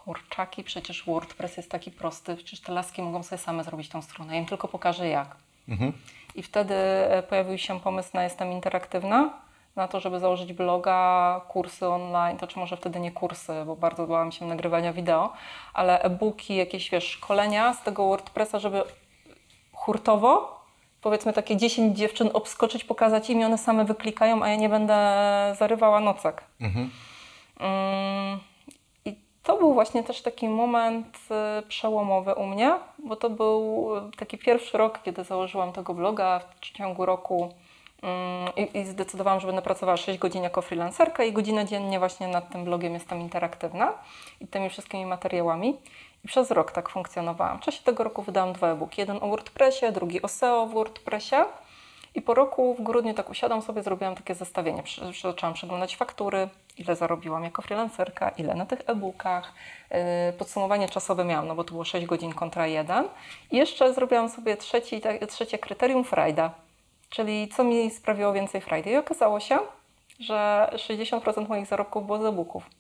Kurczaki, przecież WordPress jest taki prosty, przecież te laski mogą sobie same zrobić tą stronę. Ja im tylko pokażę jak. I wtedy e, pojawił się pomysł na Jestem Interaktywna, na to, żeby założyć bloga, kursy online, to czy może wtedy nie kursy, bo bardzo bałam się nagrywania wideo, ale e-booki, jakieś wiesz, szkolenia z tego WordPressa, żeby hurtowo, powiedzmy takie 10 dziewczyn obskoczyć, pokazać im i one same wyklikają, a ja nie będę zarywała nocek. Mm, I to był właśnie też taki moment y, przełomowy u mnie, bo to był y, taki pierwszy rok, kiedy założyłam tego bloga w ciągu roku mm, i, zdecydowałam, że będę pracowała 6 godzin jako freelancerka i godzinę dziennie właśnie nad tym blogiem jestem interaktywna i tymi wszystkimi materiałami. I przez rok tak funkcjonowałam. W czasie tego roku wydałam dwa e-booki. Jeden o WordPressie, drugi o SEO w WordPressie. I po roku w grudniu tak usiadłam sobie, zrobiłam takie zestawienie. Zaczęłam przeglądać faktury, ile zarobiłam jako freelancerka, ile na tych e-bookach. Yy, Podsumowanie czasowe miałam, no bo to było 6 godzin kontra 1. I jeszcze zrobiłam sobie trzeci, trzecie kryterium frajda, czyli co mi sprawiło więcej frajdy. I okazało się, że 60% moich zarobków było z e-booków.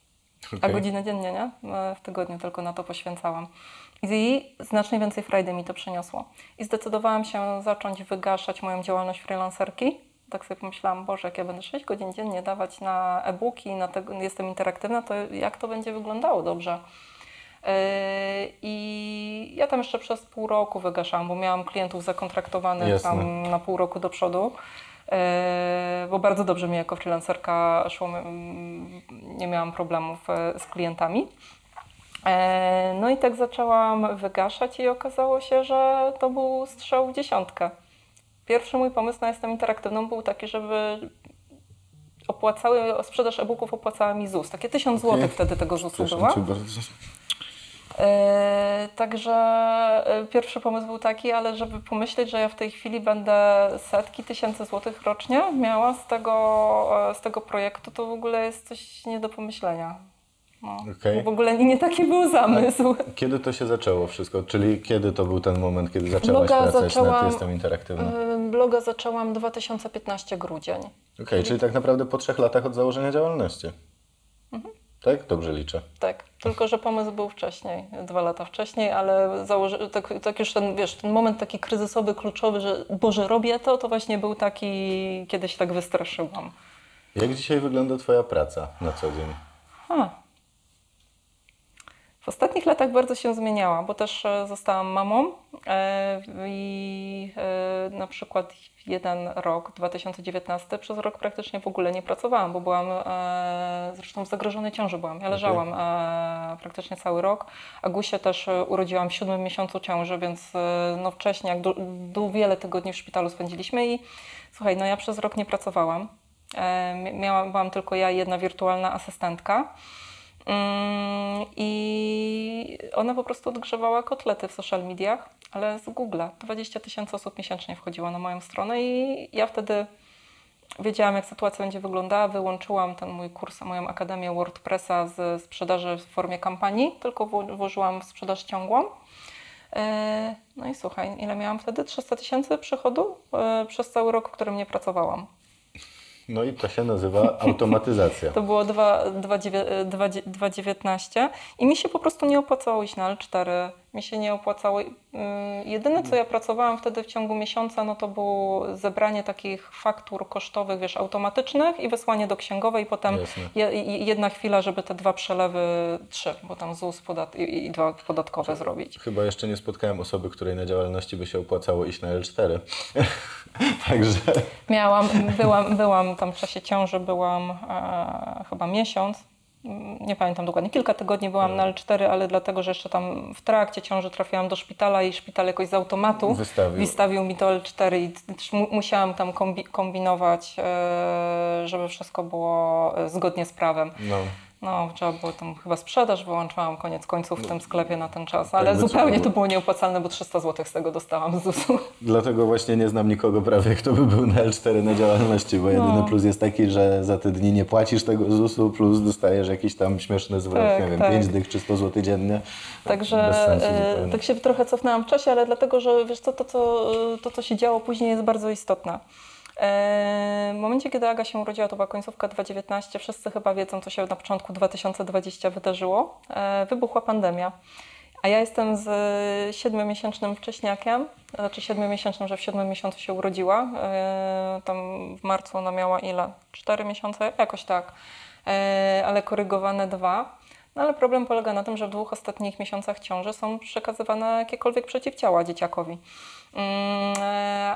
A Okej. godzinę dziennie, nie? E, W tygodniu tylko na to poświęcałam. I znacznie więcej frajdy mi to przyniosło. I zdecydowałam się zacząć wygaszać moją działalność freelancerki. Tak sobie pomyślałam, Boże, jak ja będę 6 godzin dziennie dawać na e-booki, na tego, jestem interaktywna, to jak to będzie wyglądało dobrze? Yy, I ja tam jeszcze przez pół roku wygaszałam, bo miałam klientów zakontraktowanych Jasne. tam na pół roku do przodu. Yy, Bo bardzo dobrze mi jako freelancerka szło, mm, nie miałam problemów e, z klientami. E, No i tak zaczęłam wygaszać i okazało się, że to był strzał w dziesiątkę. Pierwszy mój pomysł na Jestem Interaktywną był taki, żeby opłacały, sprzedaż e-booków opłacała mi ZUS. Takie 1000 zł Okej. wtedy tego ZUS-u była. E, także e, pierwszy pomysł był taki, ale żeby pomyśleć, że ja w tej chwili będę setki tysięcy złotych rocznie miała z tego, z tego projektu, to w ogóle jest coś nie do pomyślenia. No. Okej. W ogóle nie taki był zamysł. Kiedy to się zaczęło wszystko? Czyli kiedy to był ten moment, kiedy zaczęłaś Bloga pracować nad zaczęłam- Jestem Interaktywna? E, Bloga zaczęłam 2015 grudzień. Okej, czyli tak naprawdę po trzech latach od założenia działalności. Tak? Dobrze liczę. Tak, tylko że pomysł był wcześniej, dwa lata wcześniej, ale założy, tak, tak już ten, wiesz, ten moment taki kryzysowy, kluczowy, że Boże, robię to, to właśnie był taki, kiedy się tak wystraszyłam. Jak dzisiaj wygląda Twoja praca na co dzień? A. W ostatnich latach bardzo się zmieniała, bo też e, zostałam mamą E, I e, na przykład jeden rok, 2019, przez rok praktycznie w ogóle nie pracowałam, bo byłam zresztą w zagrożonej ciąży byłam. Ja leżałam e, praktycznie cały rok. Agusię też e, urodziłam w siódmym miesiącu ciąży, więc no wcześniej, jak du, du, wiele tygodni w szpitalu spędziliśmy i słuchaj, no ja przez rok nie pracowałam. Miałam, byłam tylko ja i jedna wirtualna asystentka. Mm, I ona po prostu odgrzewała kotlety w social mediach, ale z Google'a. 20 tysięcy osób miesięcznie wchodziło na moją stronę i ja wtedy wiedziałam, jak sytuacja będzie wyglądała. Wyłączyłam ten mój kurs, moją akademię WordPressa z sprzedaży w formie kampanii, tylko wło- włożyłam w sprzedaż ciągłą. E, No i słuchaj, ile miałam wtedy? 300 tysięcy przychodu e, przez cały rok, w którym nie pracowałam. No i to się nazywa automatyzacja. To było 2,19 i mi się po prostu nie opłacało iść na L4. Mi się nie opłacało. Ym, Jedyne, co ja pracowałam wtedy w ciągu miesiąca, no to było zebranie takich faktur kosztowych, wiesz, automatycznych i wysłanie do księgowej potem je, jedna chwila, żeby te dwa przelewy, trzy, bo tam ZUS podat i, i dwa podatkowe zrobić. Chyba jeszcze nie spotkałem osoby, której na działalności by się opłacało iść na L4. Także Miałam, byłam, byłam tam w czasie ciąży, byłam e, chyba miesiąc, mm, nie pamiętam dokładnie, kilka tygodni byłam na L4, ale dlatego, że jeszcze tam w trakcie ciąży trafiłam do szpitala i szpital jakoś z automatu Wystawił. wystawił mi to L4 i musiałam tam kombi kombinować, e, żeby wszystko było e, zgodnie z prawem. no, No, trzeba było tam chyba sprzedaż, wyłączałam koniec końców w tym sklepie na ten czas, ale Jakby co zupełnie to było nieopłacalne, bo 300 zł z tego dostałam z ZUS-u. dlatego właśnie nie znam nikogo prawie, kto by był na L4 na działalności, bo jedyny No. plus jest taki, że za te dni nie płacisz tego ZUS-u, plus dostajesz jakiś tam śmieszny zwrot, Tak, nie wiem, tak. 5 dych czy 100 zł dziennie. Także Bez sensu e, tak się trochę cofnęłam w czasie, ale dlatego, że wiesz co, to, co, to, co się działo później jest bardzo istotne. E, W momencie, kiedy Aga się urodziła, to była końcówka 2019, wszyscy chyba wiedzą, co się na początku 2020 wydarzyło. E, Wybuchła pandemia. A ja jestem z siedmiomiesięcznym wcześniakiem, znaczy siedmiomiesięcznym, że w siódmym miesiącu się urodziła. E, Tam w marcu ona miała ile? Cztery miesiące? Jakoś tak. Ale korygowane dwa. No ale problem polega na tym, że w dwóch ostatnich miesiącach ciąży są przekazywane jakiekolwiek przeciwciała dzieciakowi. Mm,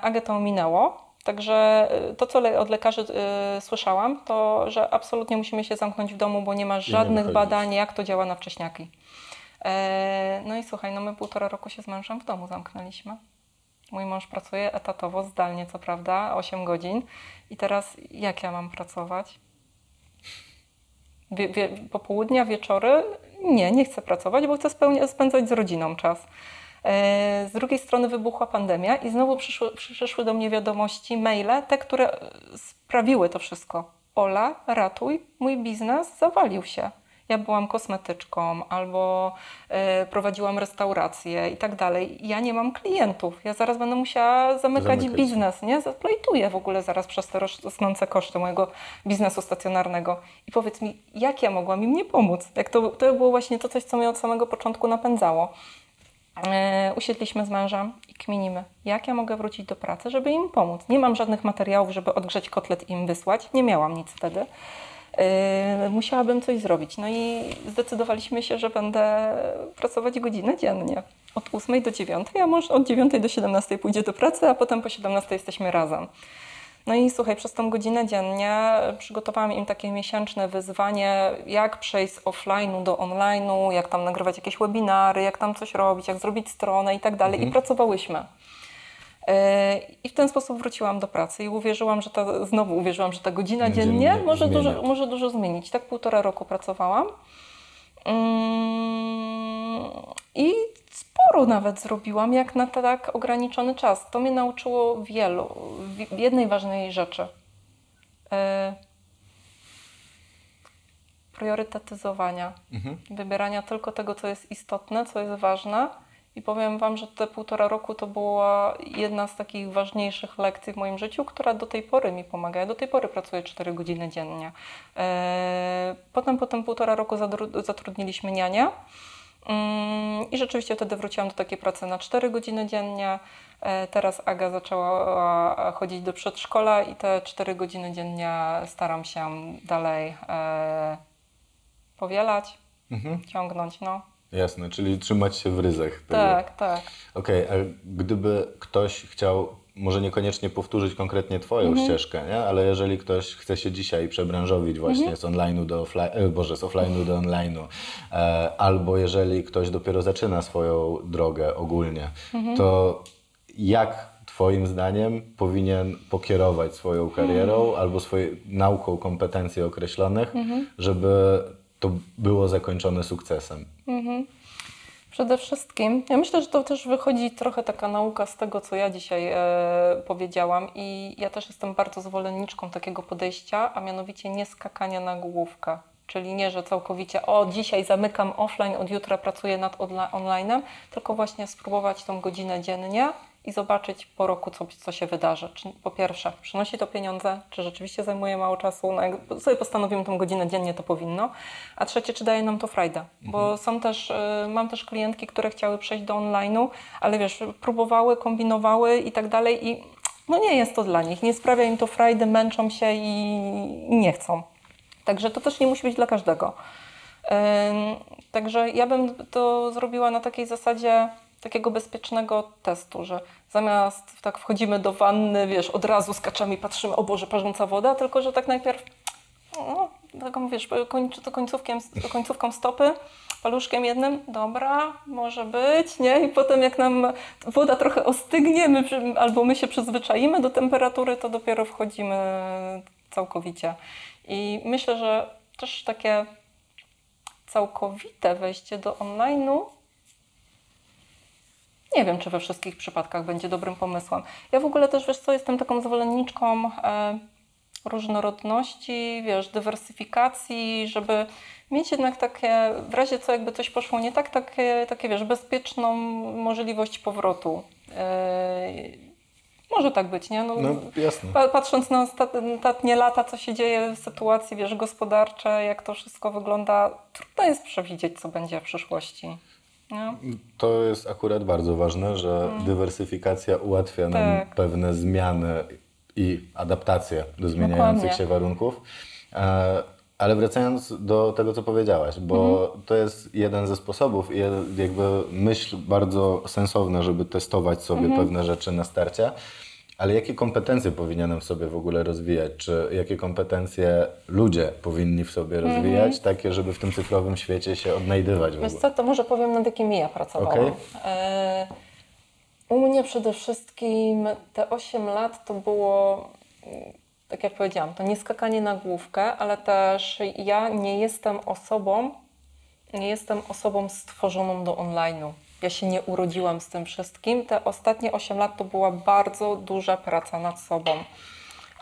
Agę to minęło. Także e, to, co od lekarzy e, słyszałam, to że absolutnie musimy się zamknąć w domu, bo nie ma żadnych wychodzić. badań, jak to działa na wcześniaki. E, no i słuchaj, no my półtora roku się z mężem w domu zamknęliśmy. Mój mąż pracuje etatowo, zdalnie co prawda, 8 godzin. I teraz jak ja mam pracować? Wie, wie, popołudnia, wieczory? Nie, nie chcę pracować, bo chcę spełnia- spędzać z rodziną czas. E, Z drugiej strony wybuchła pandemia i znowu przyszły, przyszły do mnie wiadomości, maile, te, które e, sprawiły to wszystko. Ola, ratuj, mój biznes zawalił się. Ja byłam kosmetyczką albo e, prowadziłam restaurację i tak dalej. Ja nie mam klientów. Ja zaraz będę musiała zamykać, Zamykać. biznes, nie? Zaplejtuję w ogóle zaraz przez te rosnące koszty mojego biznesu stacjonarnego. I powiedz mi, jak ja mogłam im nie pomóc? Jak to, to było właśnie to coś, co mnie od samego początku napędzało. E, usiedliśmy z mężem i kminimy, jak ja mogę wrócić do pracy, żeby im pomóc. Nie mam żadnych materiałów, żeby odgrzeć kotlet i im wysłać. Nie miałam nic wtedy. E, musiałabym coś zrobić. No i zdecydowaliśmy się, że będę pracować godzinę dziennie. Od 8 do 9, a mąż od 9 do 17 pójdzie do pracy, a potem po 17 jesteśmy razem. No i słuchaj, przez tą godzinę dziennie przygotowałam im takie miesięczne wyzwanie, jak przejść z offline'u do online'u, jak tam nagrywać jakieś webinary, jak tam coś robić, jak zrobić stronę i tak dalej. I pracowałyśmy. Yy, I w ten sposób wróciłam do pracy i uwierzyłam, że ta, znowu uwierzyłam, że ta godzina Dziennie dziennie może zmienia. dużo, może dużo zmienić. Tak półtora roku pracowałam. Mm, I sporo nawet zrobiłam, jak na tak ograniczony czas. To mnie nauczyło wielu, wi- jednej ważnej rzeczy. E, priorytetyzowania. Wybierania tylko tego, co jest istotne, co jest ważne. I powiem Wam, że te półtora roku to była jedna z takich ważniejszych lekcji w moim życiu, która do tej pory mi pomaga. Ja do tej pory pracuję 4 godziny dziennie. E, Potem po tym półtora roku zatrudniliśmy nianię. Mm, I rzeczywiście wtedy wróciłam do takiej pracy na 4 godziny dziennie. E, Teraz Aga zaczęła chodzić do przedszkola i te 4 godziny dziennie staram się dalej e, powielać, Mhm. ciągnąć. No. Jasne, czyli trzymać się w ryzach. tego. Tak, tak. Okej, a gdyby ktoś chciał, może niekoniecznie powtórzyć konkretnie Twoją Mhm. ścieżkę, nie? ale jeżeli ktoś chce się dzisiaj przebranżowić właśnie Mhm. z online'u do offline, e, Boże, z offline'u do online'u, e, albo jeżeli ktoś dopiero zaczyna swoją drogę ogólnie, Mhm. to jak Twoim zdaniem powinien pokierować swoją karierą Mhm. albo swoją nauką kompetencji określonych, żeby to było zakończone sukcesem? Przede wszystkim, ja myślę, że to też wychodzi trochę taka nauka z tego, co ja dzisiaj e, powiedziałam i ja też jestem bardzo zwolenniczką takiego podejścia, a mianowicie nie skakania na główkę. Czyli nie, że całkowicie o dzisiaj zamykam offline, od jutra pracuję nad online'em, tylko właśnie spróbować tą godzinę dziennie i zobaczyć po roku, co, co się wydarzy. Czy, po pierwsze, przynosi to pieniądze, czy rzeczywiście zajmuje mało czasu. No jak sobie postanowimy tą godzinę dziennie, to powinno. A trzecie, czy daje nam to frajdę. Bo są też, y, mam też klientki, które chciały przejść do online'u, ale wiesz, próbowały, kombinowały i tak dalej i no nie jest to dla nich. Nie sprawia im to frajdy, męczą się i, nie chcą. Także to też nie musi być dla każdego. Także ja bym to zrobiła na takiej zasadzie takiego bezpiecznego testu, że zamiast tak wchodzimy do wanny, wiesz, od razu skaczemy i patrzymy, o Boże, parząca woda, tylko że tak najpierw no, taką, wiesz, końc, to końcówkiem, końcówką stopy, paluszkiem jednym, dobra, może być, nie? I potem jak nam woda trochę ostygnie, my, albo my się przyzwyczaimy do temperatury, to dopiero wchodzimy całkowicie. I myślę, że też takie całkowite wejście do online'u nie wiem, czy we wszystkich przypadkach będzie dobrym pomysłem. Ja w ogóle też, wiesz co, jestem taką zwolenniczką e, różnorodności, wiesz, dywersyfikacji, żeby mieć jednak takie, w razie co jakby coś poszło nie tak, takie, takie wiesz, bezpieczną możliwość powrotu. E, może tak być, nie? No jasne. Pa- Patrząc na osta- ostatnie lata, co się dzieje w sytuacji, wiesz, gospodarczej, jak to wszystko wygląda, trudno jest przewidzieć, co będzie w przyszłości. Nie? To jest akurat bardzo ważne, że dywersyfikacja ułatwia nam Mm. Tak. pewne zmiany i adaptacje do zmieniających Dokładnie. się warunków. E, Ale wracając do tego, co powiedziałaś, bo Mhm. to jest jeden ze sposobów i jakby myśl bardzo sensowna, żeby testować sobie Mhm. pewne rzeczy na starcie. Ale jakie kompetencje powinienem w sobie w ogóle rozwijać? Czy jakie kompetencje ludzie powinni w sobie rozwijać, takie, żeby w tym cyfrowym świecie się odnajdywać Wiesz co, to może powiem, nad jakimi ja pracowałam. Okej. E, u mnie przede wszystkim te 8 lat to było, mm, tak jak powiedziałam, to nie skakanie na główkę, ale też ja nie jestem osobą, nie jestem osobą stworzoną do online'u. Ja się nie urodziłam z tym wszystkim. Te ostatnie 8 lat to była bardzo duża praca nad sobą.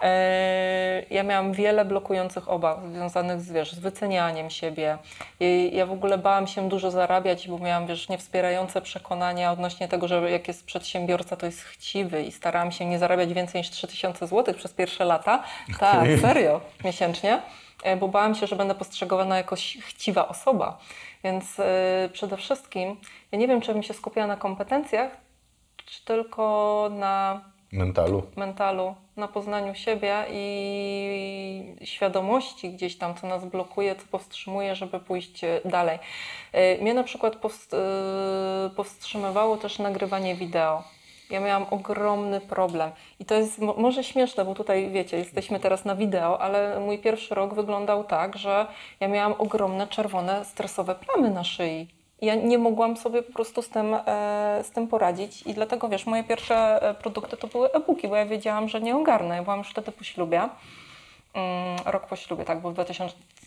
E, Ja miałam wiele blokujących obaw związanych z, wiesz, z wycenianiem siebie. I Ja w ogóle bałam się dużo zarabiać, bo miałam wiesz, niewspierające przekonania odnośnie tego, że jak jest przedsiębiorca, to jest chciwy i starałam się nie zarabiać więcej niż 3000 zł przez pierwsze lata. Tak, serio, miesięcznie, E, bo bałam się, że będę postrzegana jako chciwa osoba. Więc e, przede wszystkim, ja nie wiem, czy bym się skupiała na kompetencjach, czy tylko na Mentalu. mentalu, na poznaniu siebie i świadomości gdzieś tam, co nas blokuje, co powstrzymuje, żeby pójść e, dalej. E, Mnie na przykład powst- powstrzymywało też nagrywanie wideo. Ja miałam ogromny problem. I to jest mo- może śmieszne, bo tutaj wiecie, jesteśmy teraz na wideo, ale mój pierwszy rok wyglądał tak, że ja miałam ogromne czerwone stresowe plamy na szyi. Ja nie mogłam sobie po prostu z tym, e, z tym poradzić i dlatego, wiesz, moje pierwsze e, produkty to były e-booki, bo ja wiedziałam, że nie ogarnę. Ja byłam już wtedy po ślubie, mm, rok po ślubie, tak, bo w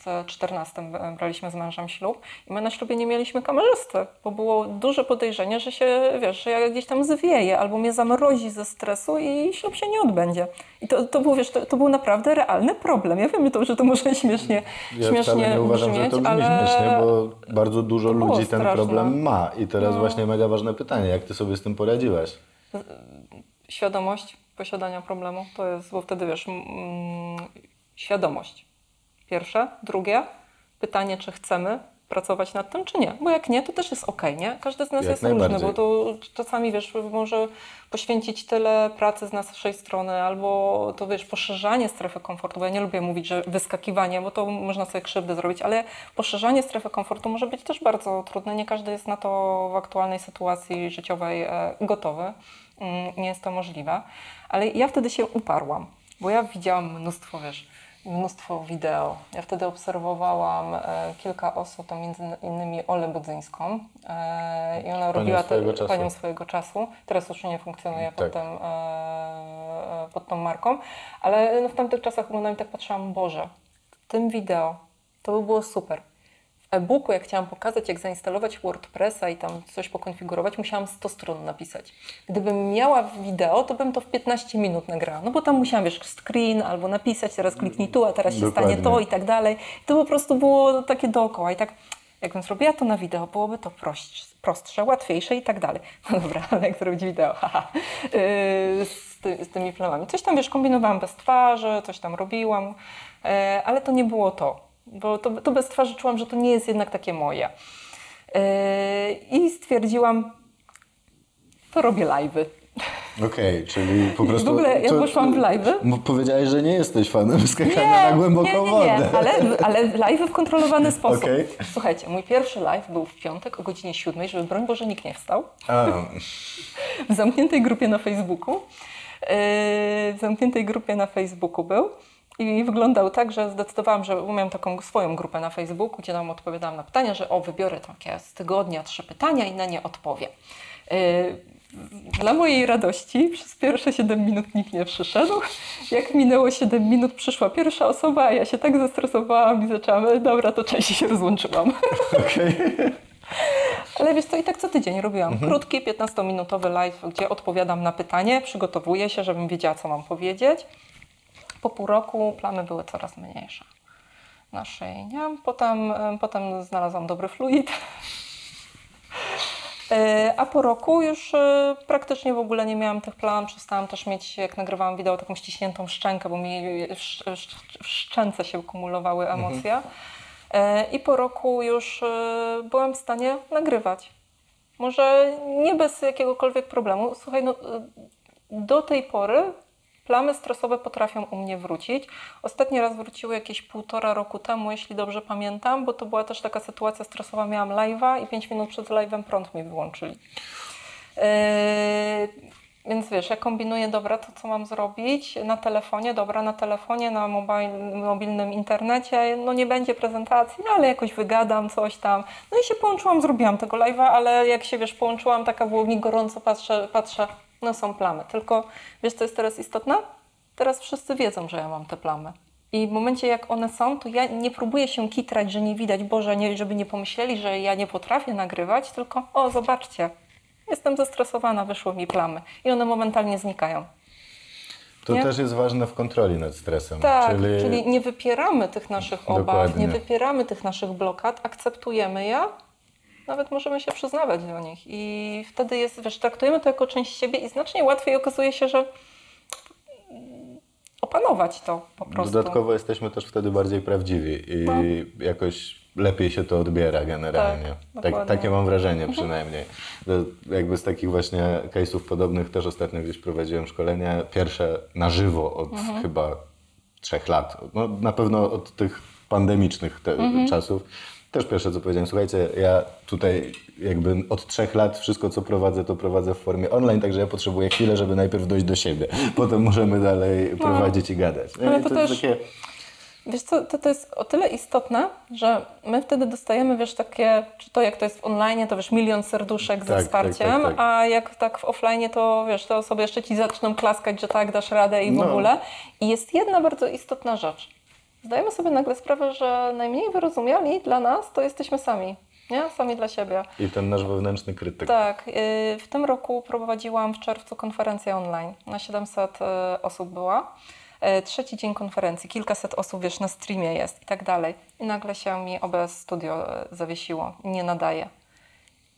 2014 b- braliśmy z mężem ślub i my na ślubie nie mieliśmy kamerzysty, bo było duże podejrzenie, że się, wiesz, że ja gdzieś tam zwieję albo mnie zamrozi ze stresu i ślub się nie odbędzie. I to, to, był, wiesz, to, to był naprawdę realny problem. Ja wiem, to, że to może śmiesznie, Ja śmiesznie nie uważam, brzmieć, że to brzmi ale... śmiesznie, bo bardzo dużo ludzi ten problem ma. I teraz No. właśnie mega ważne pytanie, jak ty sobie z tym poradziłaś? świadomość posiadania problemu, to jest, bo wtedy wiesz, mm, świadomość. Pierwsze. Drugie, pytanie, czy chcemy pracować nad tym, czy nie. Bo jak nie, to też jest okej, nie? Każdy z nas Jak jest różny, bo to czasami, wiesz, może poświęcić tyle pracy z naszej strony, albo to, wiesz, poszerzanie strefy komfortu, bo ja nie lubię mówić, że wyskakiwanie, bo to można sobie krzywdę zrobić, ale poszerzanie strefy komfortu może być też bardzo trudne. Nie każdy jest na to w aktualnej sytuacji życiowej e, gotowy. Mm, Nie jest to możliwe. Ale ja wtedy się uparłam, bo ja widziałam mnóstwo, wiesz, mnóstwo wideo. Ja wtedy obserwowałam e, kilka osób, to między innymi Olę Budzyńską e, i ona robiła swojego czasu. panią swojego czasu. Teraz już nie funkcjonuje pod, Tak. tym, e, pod tą marką, ale no, w tamtych czasach oglądałam i tak patrzyłam, Boże, w tym wideo to by było super. E-booku, jak chciałam pokazać, jak zainstalować WordPressa i tam coś pokonfigurować, musiałam 100 stron napisać. Gdybym miała wideo, to bym to w 15 minut nagrała. No bo tam musiałam, wiesz, screen albo napisać, teraz kliknij tu, a teraz się Dokładnie. stanie to i tak dalej. I to po prostu było takie dookoła. I tak, jakbym zrobiła to na wideo, byłoby to prostsze, prostsze łatwiejsze i tak dalej. No dobra, ale jak zrobić wideo? Haha. Yy, z, ty, z tymi planami. Coś tam, wiesz, kombinowałam bez twarzy, coś tam robiłam, yy, ale to nie było to. Bo to, to bez twarzy czułam, że to nie jest jednak takie moje. Yy, I stwierdziłam, to robię live'y. Okej, czyli po prostu... W ogóle ja poszłam w live'y. Powiedziałeś, że nie jesteś fanem skakania na głęboką nie, nie, wodę. nie, ale, ale live w kontrolowany sposób. Okej. Słuchajcie, mój pierwszy live był w piątek o godzinie 7, żeby broń Boże nikt nie wstał. A, w zamkniętej grupie na Facebooku. Yy, W zamkniętej grupie na Facebooku był. I wyglądał tak, że zdecydowałam, że miałam taką swoją grupę na Facebooku, gdzie tam odpowiadałam na pytania, że o, wybiorę takie z tygodnia trzy pytania i na nie odpowiem. Yy, Dla mojej radości przez pierwsze 7 minut nikt nie przyszedł. Jak minęło 7 minut, przyszła pierwsza osoba, a ja się tak zestresowałam i zaczęłam, dobra, to cześć, i się rozłączyłam. okej. Ale wiesz co, i tak co tydzień robiłam krótki, 15-minutowy live, gdzie odpowiadam na pytanie, przygotowuję się, żebym wiedziała, co mam powiedzieć. Po pół roku plamy były coraz mniejsze na szyi, nie? Potem, em, potem znalazłam dobry fluid. E, A po roku już e, praktycznie w ogóle nie miałam tych plam. Przestałam też mieć, jak nagrywałam wideo, taką ściśniętą szczękę, bo mi w sz- sz- w szczęce się kumulowały emocje. E, I po roku już byłam w stanie nagrywać. Może nie bez jakiegokolwiek problemu. Słuchaj, no, do tej pory plamy stresowe potrafią u mnie wrócić. Ostatni raz wróciły jakieś półtora roku temu, jeśli dobrze pamiętam, bo to była też taka sytuacja stresowa. Miałam live'a i 5 minut przed live'em prąd mi wyłączyli. Yy, więc wiesz, ja kombinuję, dobra, to co mam zrobić na telefonie, dobra, na telefonie, na mobil, mobilnym internecie, no nie będzie prezentacji, no ale jakoś wygadam coś tam. No i się połączyłam, zrobiłam tego live'a, ale jak się, wiesz, połączyłam, taka było mi gorąco, patrzę, patrzę, no są plamy. Tylko, wiesz, co jest teraz istotne? Teraz wszyscy wiedzą, że ja mam te plamy. I w momencie, jak one są, to ja nie próbuję się kitrać, że nie widać, Boże, nie, żeby nie pomyśleli, że ja nie potrafię nagrywać, tylko o, zobaczcie, jestem zestresowana, wyszły mi plamy. I one momentalnie znikają. To Nie? też jest ważne w kontroli nad stresem. Tak, czyli, nie wypieramy tych naszych obaw, Dokładnie. nie wypieramy tych naszych blokad, akceptujemy je, nawet możemy się przyznawać do nich. I wtedy jest, wiesz, traktujemy to jako część siebie i znacznie łatwiej okazuje się, że opanować to po prostu. Dodatkowo jesteśmy też wtedy bardziej prawdziwi i No. jakoś lepiej się to odbiera generalnie. Tak, tak, takie mam wrażenie przynajmniej. To jakby z takich właśnie case'ów podobnych też ostatnio gdzieś prowadziłem szkolenia. Pierwsze na żywo od Mhm. chyba trzech lat. No, na pewno od tych pandemicznych Mhm. czasów. Też pierwsze co powiedziałem, słuchajcie, ja tutaj jakby od trzech lat wszystko co prowadzę, to prowadzę w formie online, także ja potrzebuję chwilę, żeby najpierw dojść do siebie. Potem możemy dalej prowadzić i gadać. No. Ale I to jest też- takie... Wiesz co, to, to jest o tyle istotne, że my wtedy dostajemy, wiesz, takie, czy to jak to jest w online, to wiesz, milion serduszek ze Tak, wsparciem, tak, tak, tak. a jak tak w offline, to wiesz, te osoby jeszcze ci zaczną klaskać, że tak, dasz radę i w No. ogóle. I jest jedna bardzo istotna rzecz. Zdajemy sobie nagle sprawę, że najmniej wyrozumiali dla nas to jesteśmy sami, nie? Sami dla siebie. I ten nasz wewnętrzny krytyk. Tak, yy, w tym roku prowadziłam w czerwcu konferencję online. Na 700 y, osób była. Y, Trzeci dzień konferencji, kilkaset osób, wiesz, na streamie jest i tak dalej. I nagle się mi OBS Studio y, zawiesiło, nie nadaje.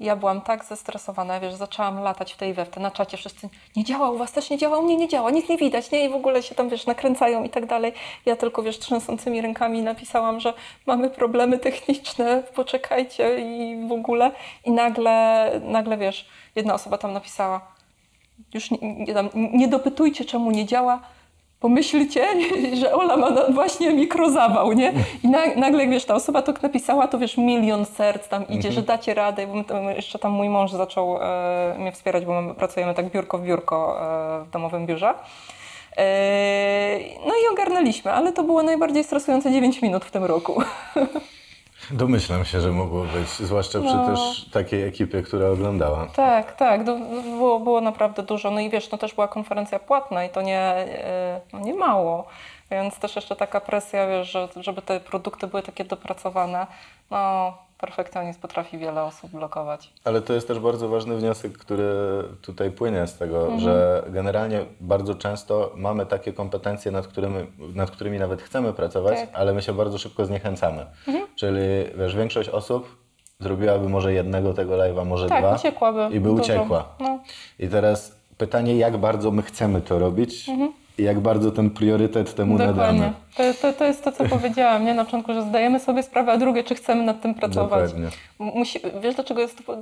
Ja byłam tak zestresowana, wiesz, zaczęłam latać w tej we na czacie wszyscy, nie działa, u was też nie działa, u mnie nie działa, nic nie widać, nie, i w ogóle się tam, wiesz, nakręcają i tak dalej. Ja tylko, wiesz, trzęsącymi rękami napisałam, że mamy problemy techniczne, poczekajcie i w ogóle. I nagle, nagle, wiesz, jedna osoba tam napisała, już nie, nie, nie dopytujcie, czemu nie działa, pomyślcie, że Ola ma właśnie mikrozawał, nie? I na, nagle, jak wiesz, ta osoba to napisała, to wiesz, milion serc tam idzie, że dacie radę, bo tam, jeszcze tam mój mąż zaczął e, mnie wspierać, bo my pracujemy tak biurko w biurko e, w domowym biurze. E, no i ogarnęliśmy, ale to było najbardziej stresujące 9 minut w tym roku. Domyślam się, że mogło być, zwłaszcza przy No. też takiej ekipie, która oglądała. Tak, tak, do, było, było naprawdę dużo. No i wiesz, no też była konferencja płatna i to nie, e, no nie mało. Więc też jeszcze taka presja, wiesz, że, żeby te produkty były takie dopracowane. No, perfekcjonizm potrafi wiele osób blokować. Ale to jest też bardzo ważny wniosek, który tutaj płynie z tego, że generalnie bardzo często mamy takie kompetencje, nad którymi, nad którymi nawet chcemy pracować, Tak. ale my się bardzo szybko zniechęcamy. Czyli wiesz, większość osób zrobiłaby może jednego tego live'a, może Tak, dwa uciekłaby i by dużo. uciekła. No. I teraz pytanie, jak bardzo my chcemy to robić i jak bardzo ten priorytet temu. Dokładnie. nadamy. To, to, to jest to, co powiedziałam nie? na początku, że zdajemy sobie sprawę, a drugie, czy chcemy nad tym pracować. Dokładnie. Musi, wiesz, dlaczego jest to,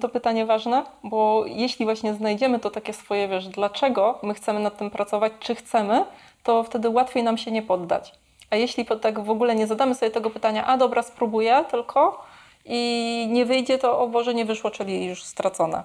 to pytanie ważne? Bo jeśli właśnie znajdziemy to takie swoje, wiesz, dlaczego my chcemy nad tym pracować, czy chcemy, to wtedy łatwiej nam się nie poddać. A jeśli tak w ogóle nie zadamy sobie tego pytania, a dobra, spróbuję tylko i nie wyjdzie, to o Boże, nie wyszło, czyli już stracone.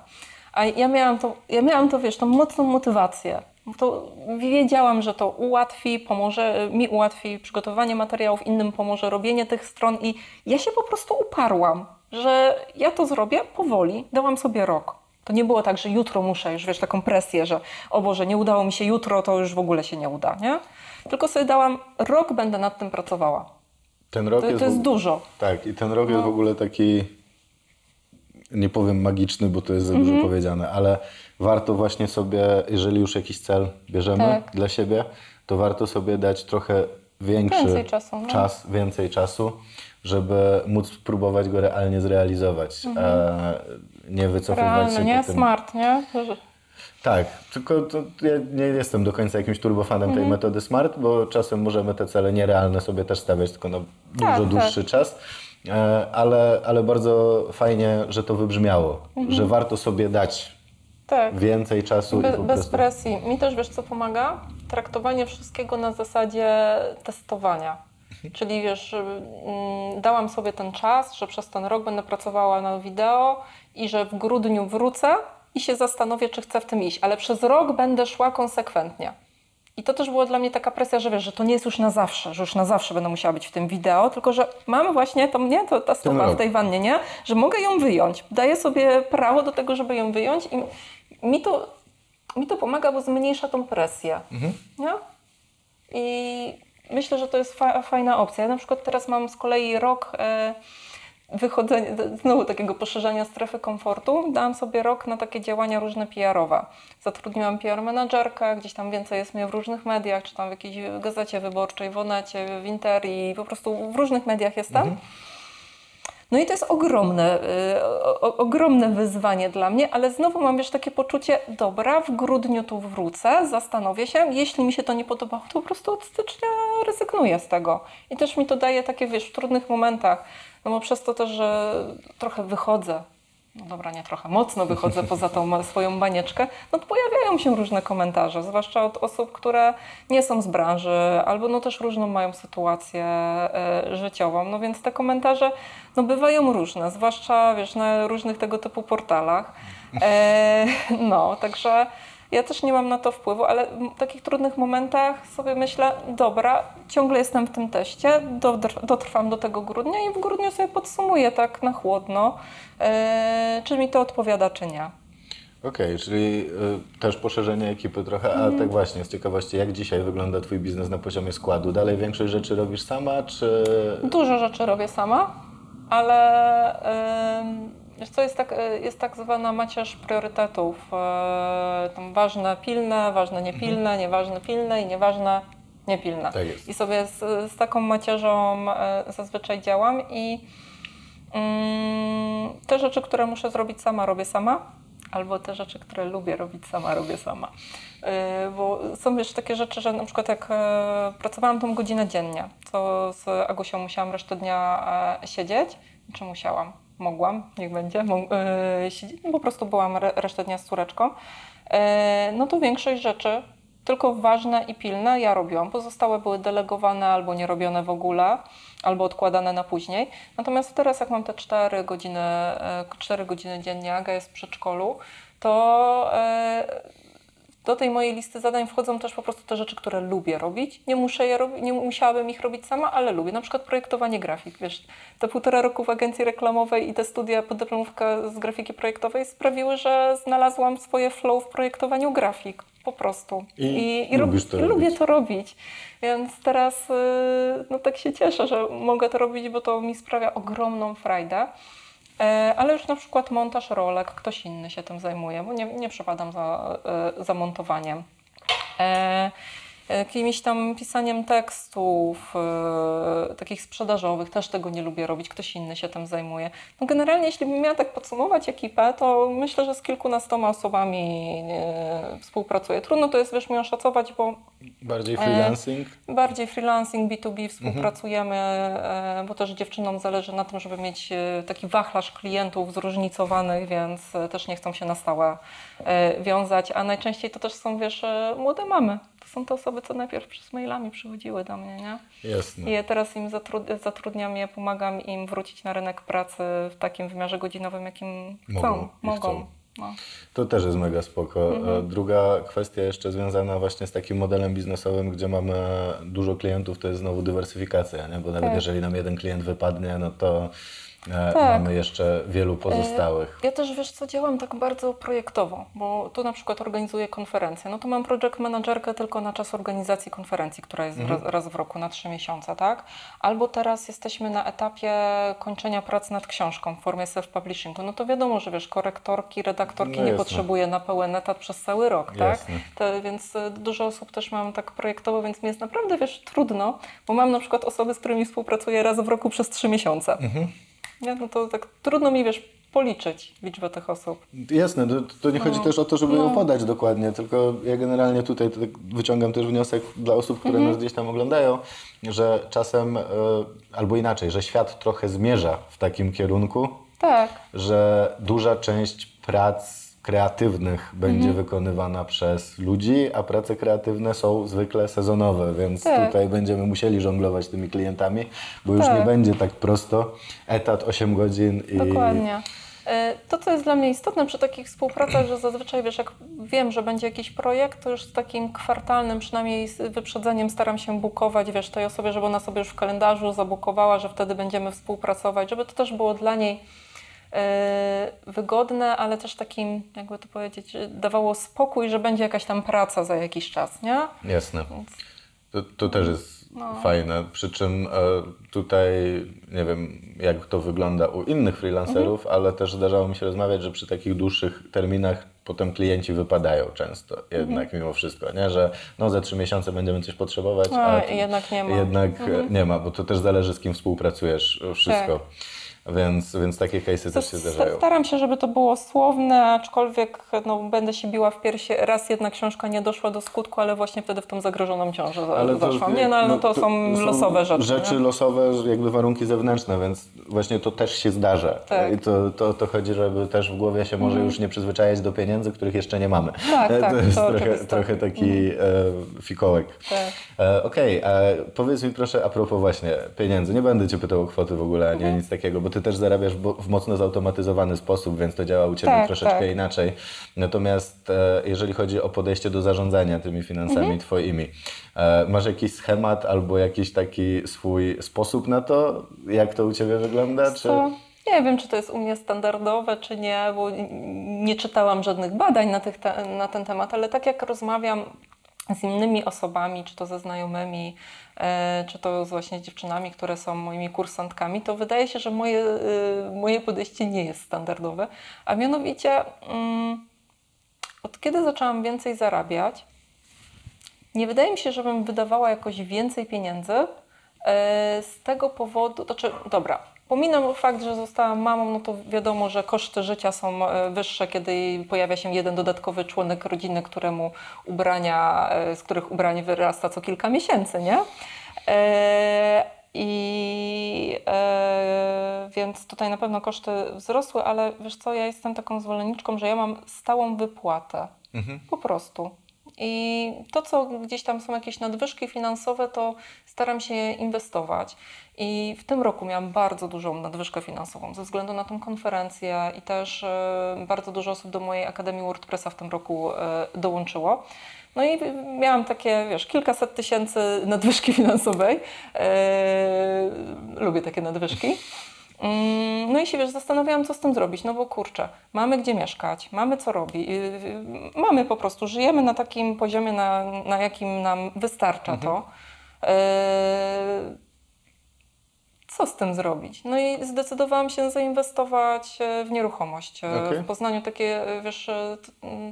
A ja miałam to, ja miałam to, wiesz, tą mocną motywację. To wiedziałam, że to ułatwi, pomoże, mi ułatwi przygotowanie materiałów, innym pomoże robienie tych stron i ja się po prostu uparłam, że ja to zrobię powoli, dałam sobie rok. To nie było tak, że jutro muszę już, wiesz, taką presję, że o Boże, nie udało mi się jutro, to już w ogóle się nie uda, nie? Tylko sobie dałam, rok będę nad tym pracowała. Ten rok To, jest, to jest dużo. Tak, i ten rok No. jest w ogóle taki, nie powiem magiczny, bo to jest za dużo Mhm. powiedziane, ale warto właśnie sobie, jeżeli już jakiś cel bierzemy Tak. dla siebie, to warto sobie dać trochę większy Więcej czasu, no. czas, więcej czasu, żeby móc spróbować go realnie zrealizować. E, nie wycofywać Mhm. Realne, się nie? tym. Smart, nie? Tak, tylko to ja nie jestem do końca jakimś turbofanem Mhm. tej metody SMART, bo czasem możemy te cele nierealne sobie też stawiać, tylko na dużo Tak, dłuższy czas. E, Ale, ale bardzo fajnie, że to wybrzmiało, Mhm. że warto sobie dać Tak. więcej czasu i Be, po bez prostu... presji. Mi też wiesz, co pomaga? Traktowanie wszystkiego na zasadzie testowania. Czyli wiesz, mm, dałam sobie ten czas, że przez ten rok będę pracowała na wideo i że w grudniu wrócę i się zastanowię, czy chcę w tym iść, ale przez rok będę szła konsekwentnie. I to też była dla mnie taka presja, że wiesz, że to nie jest już na zawsze, że już na zawsze będę musiała być w tym wideo, tylko że mam właśnie to mnie, to ta stopa w tej wannie, nie? Że mogę ją wyjąć. Daję sobie prawo do tego, żeby ją wyjąć i mi to, mi to pomaga, bo zmniejsza tą presję. Nie? I myślę, że to jest fa- fajna opcja. Ja na przykład teraz mam z kolei rok e, wychodzenia, znowu takiego poszerzania strefy komfortu. Dałam sobie rok na takie działania różne PR-owe. Zatrudniłam PR menadżerkę, gdzieś tam więcej jest mnie w różnych mediach, czy tam w jakiejś gazecie wyborczej, w Onecie, w Interii, po prostu w różnych mediach jestem. No i to jest ogromne, y, o, ogromne wyzwanie dla mnie, ale znowu mam już takie poczucie, dobra, w grudniu tu wrócę, zastanowię się, jeśli mi się to nie podobało, to po prostu od stycznia rezygnuję z tego. I też mi to daje takie, wiesz, w trudnych momentach, no bo przez to też, że trochę wychodzę, no dobra, nie trochę, mocno wychodzę poza tą swoją banieczkę, no to pojawiają się różne komentarze, zwłaszcza od osób, które nie są z branży, albo no też różną mają sytuację e, życiową, no więc te komentarze no bywają różne, zwłaszcza wiesz, na różnych tego typu portalach. E, no, także ja też nie mam na to wpływu, ale w takich trudnych momentach sobie myślę, dobra, ciągle jestem w tym teście, dotrwam do tego grudnia i w grudniu sobie podsumuję tak na chłodno, e, czy mi to odpowiada, czy nie. Okej, czyli y, też poszerzenie ekipy trochę, a tak właśnie, z ciekawości, jak dzisiaj wygląda Twój biznes na poziomie składu? Dalej większość rzeczy robisz sama, czy... Dużo rzeczy robię sama, ale wiesz co, jest tak, y, jest tak zwana macierz priorytetów. Yy, tam ważne pilne, ważne niepilne, nieważne pilne i nieważne niepilne. Tak jest. I sobie z, z taką macierzą y, zazwyczaj działam i Mm, te rzeczy, które muszę zrobić sama, robię sama, albo te rzeczy, które lubię robić sama, robię sama. Bo są wiesz takie rzeczy, że na przykład jak e, pracowałam tą godzinę dziennie, to z Agusią musiałam resztę dnia e, siedzieć. Czy musiałam? Mogłam, niech będzie. E, siedzieć, no po prostu byłam re- resztę dnia z córeczką. E, no to większość rzeczy, tylko ważne i pilne, ja robiłam. Pozostałe były delegowane albo nie robione w ogóle, albo odkładane na później. Natomiast teraz, jak mam te 4 godziny, e, 4 godziny dziennie, Aga jest w przedszkolu, to e, do tej mojej listy zadań wchodzą też po prostu te rzeczy, które lubię robić. Nie muszę je robić, nie musiałabym ich robić sama, ale lubię. Na przykład projektowanie grafik. Wiesz, te półtora roku w agencji reklamowej i te studia podyplomówka z grafiki projektowej sprawiły, że znalazłam swoje flow w projektowaniu grafik. Po prostu. I rob- lubisz to i lubię to robić. Więc teraz y, no tak się cieszę, że mogę to robić, bo to mi sprawia ogromną frajdę. E, Ale już na przykład montaż rolek, ktoś inny się tym zajmuje, bo nie, nie przepadam za, e, za montowaniem. E, Jakimś tam pisaniem tekstów, e, takich sprzedażowych, też tego nie lubię robić, ktoś inny się tym zajmuje. No generalnie, jeśli bym miała tak podsumować ekipę, to myślę, że z kilkunastoma osobami e, współpracuję. Trudno to jest, wiesz, mi oszacować, bo Bardziej E, freelancing? Bardziej freelancing, B2B współpracujemy, e, bo też dziewczynom zależy na tym, żeby mieć e, taki wachlarz klientów zróżnicowanych, więc e, też nie chcą się na stałe e, wiązać, a najczęściej to też są, wiesz, e, młode mamy. To są te osoby, co najpierw przez mailami przychodziły do mnie, nie? Jasne. I ja teraz im zatrud- zatrudniam je, pomagam im wrócić na rynek pracy w takim wymiarze godzinowym, jakim Mogą chcą. Mogą. chcą. No. To też jest mega spoko. Mhm. E, Druga kwestia jeszcze związana właśnie z takim modelem biznesowym, gdzie mamy dużo klientów, to jest znowu dywersyfikacja, nie? bo nawet Tak. jeżeli nam jeden klient wypadnie, no to Tak. mamy jeszcze wielu pozostałych. Ja też wiesz co, działam tak bardzo projektowo, bo tu na przykład organizuję konferencję. No to mam project managerkę tylko na czas organizacji konferencji, która jest raz, raz w roku na trzy miesiące, tak? Albo teraz jesteśmy na etapie kończenia prac nad książką w formie self-publishingu. No to wiadomo, że wiesz, korektorki, redaktorki No nie jasne. potrzebuję na pełen etat przez cały rok, tak? To, więc y, dużo osób też mam tak projektowo, więc mi jest naprawdę, wiesz, trudno, bo mam na przykład osoby, z którymi współpracuję raz w roku przez trzy miesiące. Nie? No to tak trudno mi, wiesz, policzyć liczbę tych osób. Jasne, to, to nie chodzi No. też o to, żeby ją No. podać dokładnie, tylko ja generalnie tutaj wyciągam też wniosek dla osób, które Mhm. nas gdzieś tam oglądają, że czasem, e, albo inaczej, że świat trochę zmierza w takim kierunku, Tak. że duża część prac kreatywnych będzie Mhm. wykonywana przez ludzi, a prace kreatywne są zwykle sezonowe, więc Tak. tutaj będziemy musieli żonglować tymi klientami, bo już Tak. nie będzie tak prosto. Etat 8 godzin i Dokładnie. E, To, co jest dla mnie istotne przy takich współpracach, że zazwyczaj, wiesz, jak wiem, że będzie jakiś projekt, to już z takim kwartalnym przynajmniej z wyprzedzeniem staram się bukować, wiesz, tej osobie, żeby ona sobie już w kalendarzu zabukowała, że wtedy będziemy współpracować, żeby to też było dla niej wygodne, ale też takim, jakby to powiedzieć, dawało spokój, że będzie jakaś tam praca za jakiś czas, nie? Jasne. Więc To, to też jest No. fajne. Przy czym e, tutaj nie wiem, jak to wygląda u innych freelancerów, Mhm. ale też zdarzało mi się rozmawiać, że przy takich dłuższych terminach potem klienci wypadają często jednak Mhm. mimo wszystko, nie? że no za trzy miesiące będziemy coś potrzebować, A, a i jednak nie ma. jednak e, Mhm. nie ma, bo to też zależy z kim współpracujesz, e, wszystko. Więc, więc takie case'y też się zdarzają. Staram się, żeby to było słowne, aczkolwiek no, będę się biła w piersi. Raz jedna książka nie doszła do skutku, ale właśnie wtedy w tą zagrożoną ciążę za- zaszłam. Nie, no, ale no, to, są losowe rzeczy. Rzeczy nie? losowe, jakby warunki zewnętrzne, więc właśnie to też się zdarza. Tak. Mhm. I to, to, to chodzi, żeby też w głowie się może już nie przyzwyczajać do pieniędzy, których jeszcze nie mamy. Tak, tak, to jest to trochę, trochę taki e, fikołek. Tak. E, Okej, a powiedz mi proszę a propos właśnie pieniędzy. Nie będę Cię pytał o kwoty w ogóle, ani o nic takiego, bo Ty też zarabiasz w, mocno zautomatyzowany sposób, więc to działa u Ciebie Tak, troszeczkę tak. inaczej. Natomiast e, jeżeli chodzi o podejście do zarządzania tymi finansami Mhm. Twoimi, e, masz jakiś schemat albo jakiś taki swój sposób na to, jak to u Ciebie wygląda? Czy... Nie wiem, czy to jest u mnie standardowe, czy nie, bo nie czytałam żadnych badań na, te, na ten temat, ale tak jak rozmawiam z innymi osobami, czy to ze znajomymi, czy to z właśnie dziewczynami, które są moimi kursantkami, to wydaje się, że moje, e, moje podejście nie jest standardowe. A mianowicie, mm, od kiedy zaczęłam więcej zarabiać, nie wydaje mi się, żebym wydawała jakoś więcej pieniędzy e, z tego powodu, to czy, dobra, Pominam fakt, że zostałam mamą, no to wiadomo, że koszty życia są e, wyższe, kiedy pojawia się jeden dodatkowy członek rodziny, któremu ubrania, e, z których ubranie wyrasta co kilka miesięcy, nie? E, I e, więc tutaj na pewno koszty wzrosły, ale wiesz co, ja jestem taką zwolenniczką, że ja mam stałą wypłatę. Po prostu. I to, co gdzieś tam są jakieś nadwyżki finansowe, to staram się inwestować. I w tym roku miałam bardzo dużą nadwyżkę finansową ze względu na tą konferencję i też e, bardzo dużo osób do mojej Akademii WordPressa w tym roku e, dołączyło. No i miałam takie, wiesz, kilkaset tysięcy nadwyżki finansowej. E, lubię takie nadwyżki. Mm, No i się wiesz, zastanawiałam, co z tym zrobić, no bo kurczę, mamy gdzie mieszkać, mamy co robić, mamy po prostu, żyjemy na takim poziomie, na, na jakim nam wystarcza to. E, co z tym zrobić? No i zdecydowałam się zainwestować e, w nieruchomość. E, Okej. W Poznaniu takie, e, wiesz, e,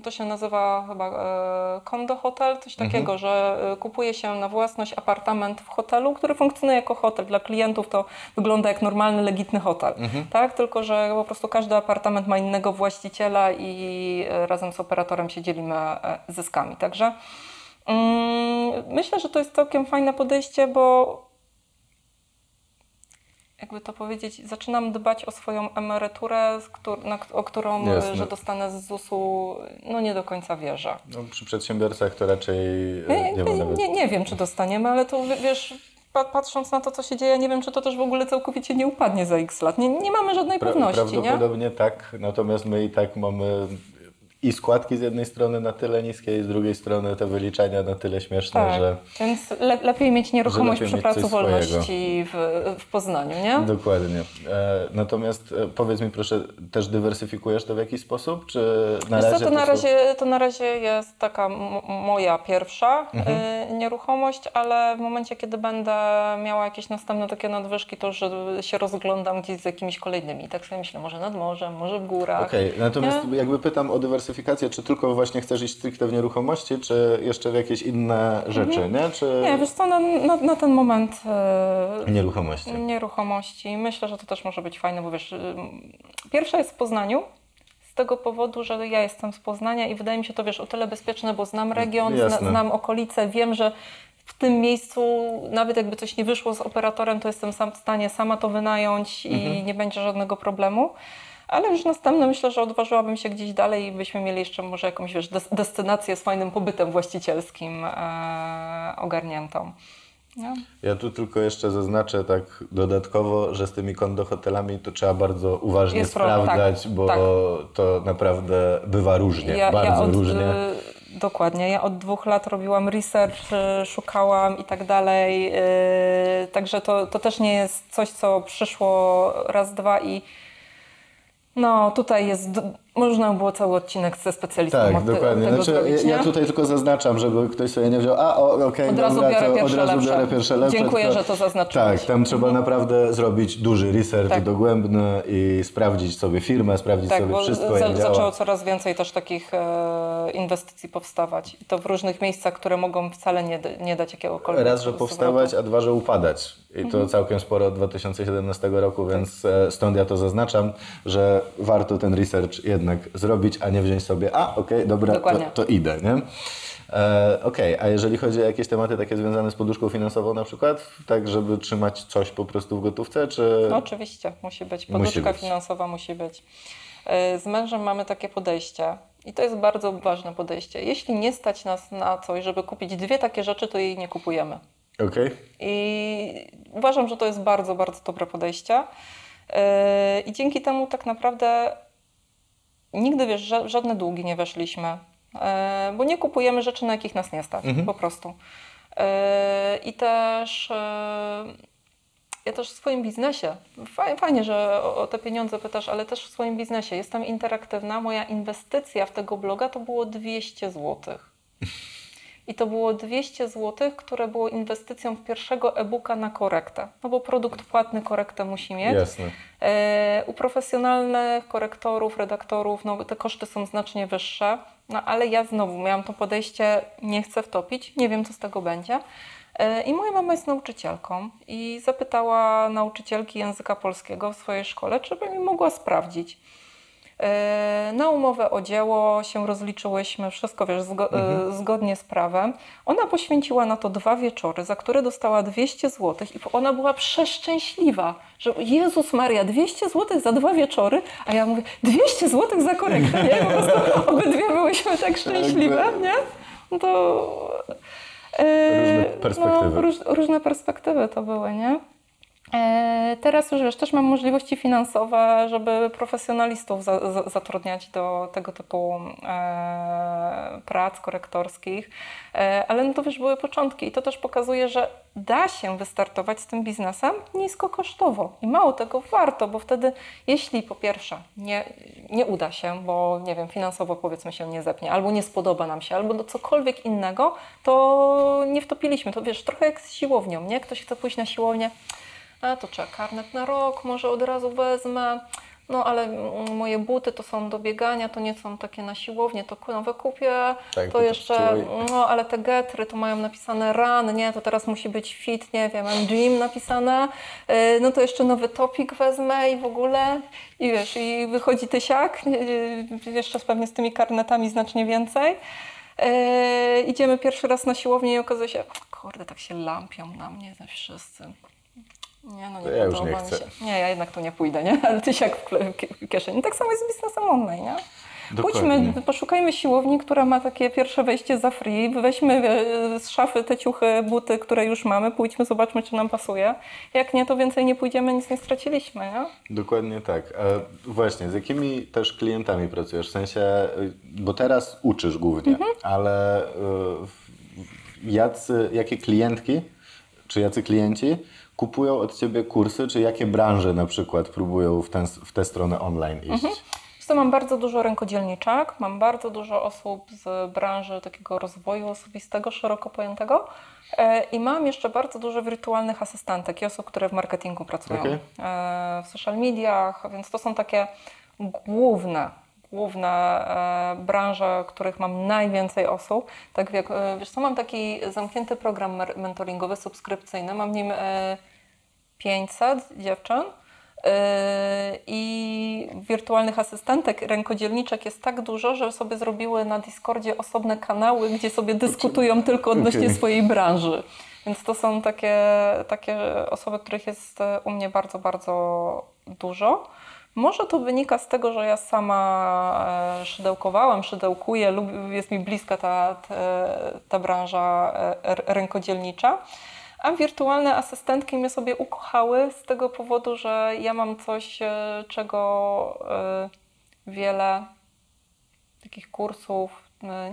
to się nazywa chyba e, kondo hotel, coś takiego, że e, kupuje się na własność apartament w hotelu, który funkcjonuje jako hotel. Dla klientów to wygląda jak normalny, legitny hotel, tak? Tylko, że po prostu każdy apartament ma innego właściciela i e, razem z operatorem się dzielimy e, zyskami. Także mm, myślę, że to jest całkiem fajne podejście, bo jakby to powiedzieć, zaczynam dbać o swoją emeryturę, o którą, e, Jasne. że dostanę z ZUS-u, no nie do końca wierzę. No, przy przedsiębiorcach to raczej e, Nie, nie nie, nawet... nie, nie wiem, czy dostaniemy, ale to wiesz, pa- patrząc na to, co się dzieje, nie wiem, czy to też w ogóle całkowicie nie upadnie za x lat. Nie, nie mamy żadnej pewności, nie? Prawdopodobnie tak, natomiast my i tak mamy i składki z jednej strony na tyle niskie, i z drugiej strony te wyliczenia na tyle śmieszne, Tak, że więc le, lepiej mieć nieruchomość lepiej przy coś wolności w, w Poznaniu, nie? dokładnie. E, natomiast e, powiedz mi proszę, też dywersyfikujesz to w jakiś sposób, czy na Wiesz razie co, to, na są- razie, to na razie jest taka moja pierwsza Mhm. y, nieruchomość, ale w momencie, kiedy będę miała jakieś następne takie nadwyżki, to już się rozglądam gdzieś z jakimiś kolejnymi. Tak sobie myślę, może nad morzem, może w górach. Okej, natomiast jakby pytam o dywersyfikację, czy tylko właśnie chcesz iść stricte w nieruchomości, czy jeszcze w jakieś inne rzeczy, nie? Czy Mhm. Nie, wiesz co, na, na, na ten moment y, nieruchomości? nieruchomości. Myślę, że to też może być fajne, bo wiesz, ym, pierwsza jest w Poznaniu. Z tego powodu, że ja jestem z Poznania i wydaje mi się to, wiesz, o tyle bezpieczne, bo znam region, zna, znam okolice, wiem, że w tym miejscu, nawet jakby coś nie wyszło z operatorem, to jestem sam w stanie sama to wynająć i nie będzie żadnego problemu. Ale już następne myślę, że odważyłabym się gdzieś dalej i byśmy mieli jeszcze może jakąś wiesz, des- destynację z fajnym pobytem właścicielskim e, ogarniętą. No. Ja tu tylko jeszcze zaznaczę tak dodatkowo, że z tymi kondohotelami to trzeba bardzo uważnie Jest problem, sprawdzać, tak, bo tak. to naprawdę bywa różnie, bardzo od, różnie. y, dokładnie. Ja od dwóch lat robiłam research, y, szukałam i tak dalej. y, Także to, to też nie jest coś, co przyszło raz, dwa i no tutaj jest, można było cały odcinek ze specjalistą Tak, od, te- dokładnie. od Znaczy, zrobić, ja, tutaj tylko zaznaczam, żeby ktoś sobie nie wziął, a o, okej, Od razu biorę to od pierwsze razu lepsze. biorę pierwsze lepsze. Dziękuję, tylko- że to zaznaczyłeś. Tak, tam trzeba naprawdę zrobić duży research Tak. dogłębny i sprawdzić sobie firmę, sprawdzić Tak, sobie bo wszystko, za, zaczęło coraz więcej też takich e, inwestycji powstawać. I to w różnych miejscach, które mogą wcale nie, nie dać jakiegokolwiek Raz, że powstawać, a dwa, że upadać. I to Mhm. całkiem sporo od 2017 roku, Tak. więc e, stąd ja to zaznaczam, że warto ten research jednak zrobić, a nie wziąć sobie, a okej, dobra, to, Dokładnie. to idę, nie? E, Okej, a jeżeli chodzi o jakieś tematy takie związane z poduszką finansową na przykład, tak żeby trzymać coś po prostu w gotówce, czy... No, oczywiście, musi być. Musi Poduszka być. finansowa musi być. E, Z mężem mamy takie podejście i to jest bardzo ważne podejście. Jeśli nie stać nas na coś, żeby kupić dwie takie rzeczy, to jej nie kupujemy. Okej, I uważam, że to jest bardzo, bardzo dobre podejście. Yy, I dzięki temu tak naprawdę nigdy, wiesz, żadne długi nie weszliśmy, yy, bo nie kupujemy rzeczy, na jakich nas nie stać, po prostu. Yy, I też yy, ja też w swoim biznesie, fa- fajnie, że o, o te pieniądze pytasz, ale też w swoim biznesie jestem interaktywna. Moja inwestycja w tego bloga to było 200 złotych. I to było 200 zł, które było inwestycją w pierwszego e-booka na korektę. No bo produkt płatny korektę musi mieć. jasne. E, u profesjonalnych korektorów, redaktorów, no, te koszty są znacznie wyższe. No ale ja znowu miałam to podejście, nie chcę wtopić, nie wiem co z tego będzie. E, I moja mama jest nauczycielką i zapytała nauczycielki języka polskiego w swojej szkole, czy by mi mogła sprawdzić. E, Na umowę o dzieło się rozliczyłyśmy, wszystko wiesz, zgo- e, zgodnie z prawem. Ona poświęciła na to dwa wieczory, za które dostała 200 zł i ona była przeszczęśliwa, że Jezus Maria, 200 zł za dwa wieczory, a ja mówię, 200 zł za korektę, nie? Po prostu obydwie byłyśmy tak szczęśliwe, nie? No to... e, Różne perspektywy. No, róż, różne perspektywy to były, nie? E, Teraz już wiesz, też mam możliwości finansowe, żeby profesjonalistów za, za, zatrudniać do tego typu e, prac korektorskich, e, ale no to wiesz, były początki i to też pokazuje, że da się wystartować z tym biznesem niskokosztowo i mało tego warto, bo wtedy jeśli po pierwsze nie, nie uda się, bo nie wiem, finansowo powiedzmy się nie zepnie, albo nie spodoba nam się, albo do cokolwiek innego, to nie wtopiliśmy. To wiesz, trochę jak z siłownią, nie? Ktoś chce pójść na siłownię, a to trzeba karnet na rok, może od razu wezmę. No ale moje buty to są do biegania, to nie są takie na siłownię, to nowe kupię. Tak, to jeszcze, no ale te getry to mają napisane run, nie, to teraz musi być fit, nie wiem, gym napisane. Yy, No to jeszcze nowy topik wezmę i w ogóle. I wiesz, i wychodzi tysiak, yy, jeszcze pewnie z tymi karnetami znacznie więcej. Idziemy pierwszy raz na siłownię i okazuje się, kurde, tak się lampią na mnie ze wszyscy. Nie, no nie To ja już nie chcę. się. Nie, ja jednak tu nie pójdę, nie? Ale tysiak w kieszeni. Tak samo jest z biznesem online, nie? Dokładnie. Pójdźmy, poszukajmy siłowni, która ma takie pierwsze wejście za free. Weźmy e, z szafy te ciuchy, buty, które już mamy. Pójdźmy, zobaczmy, czy nam pasuje. Jak nie, to więcej nie pójdziemy, nic nie straciliśmy, nie? Dokładnie tak. E, właśnie, z jakimi też klientami pracujesz? W sensie, y, bo teraz uczysz głównie, Mhm. ale jacy, jakie klientki czy jacy klienci kupują od Ciebie kursy, czy jakie branże na przykład próbują w, ten, w tę stronę online iść? Mhm. Mam bardzo dużo rękodzielniczek, mam bardzo dużo osób z branży takiego rozwoju osobistego, szeroko pojętego e, i mam jeszcze bardzo dużo wirtualnych asystentek i osób, które w marketingu pracują, Okej. e, w social mediach, więc to są takie główne, główne e, branże, których mam najwięcej osób. Tak jak, e, wiesz co, mam taki zamknięty program mentoringowy, subskrypcyjny, mam w nim e, 500 dziewczyn. Yy, I wirtualnych asystentek, rękodzielniczek jest tak dużo, że sobie zrobiły na Discordzie osobne kanały, gdzie sobie dyskutują tylko odnośnie Okej. swojej branży. Więc to są takie, takie osoby, których jest e, u mnie bardzo, bardzo dużo. Może to wynika z tego, że ja sama e, szydełkowałam, szydełkuję, jest mi bliska ta, ta, ta branża e, rękodzielnicza. A wirtualne asystentki mnie sobie ukochały z tego powodu, że ja mam coś, e, czego wiele takich kursów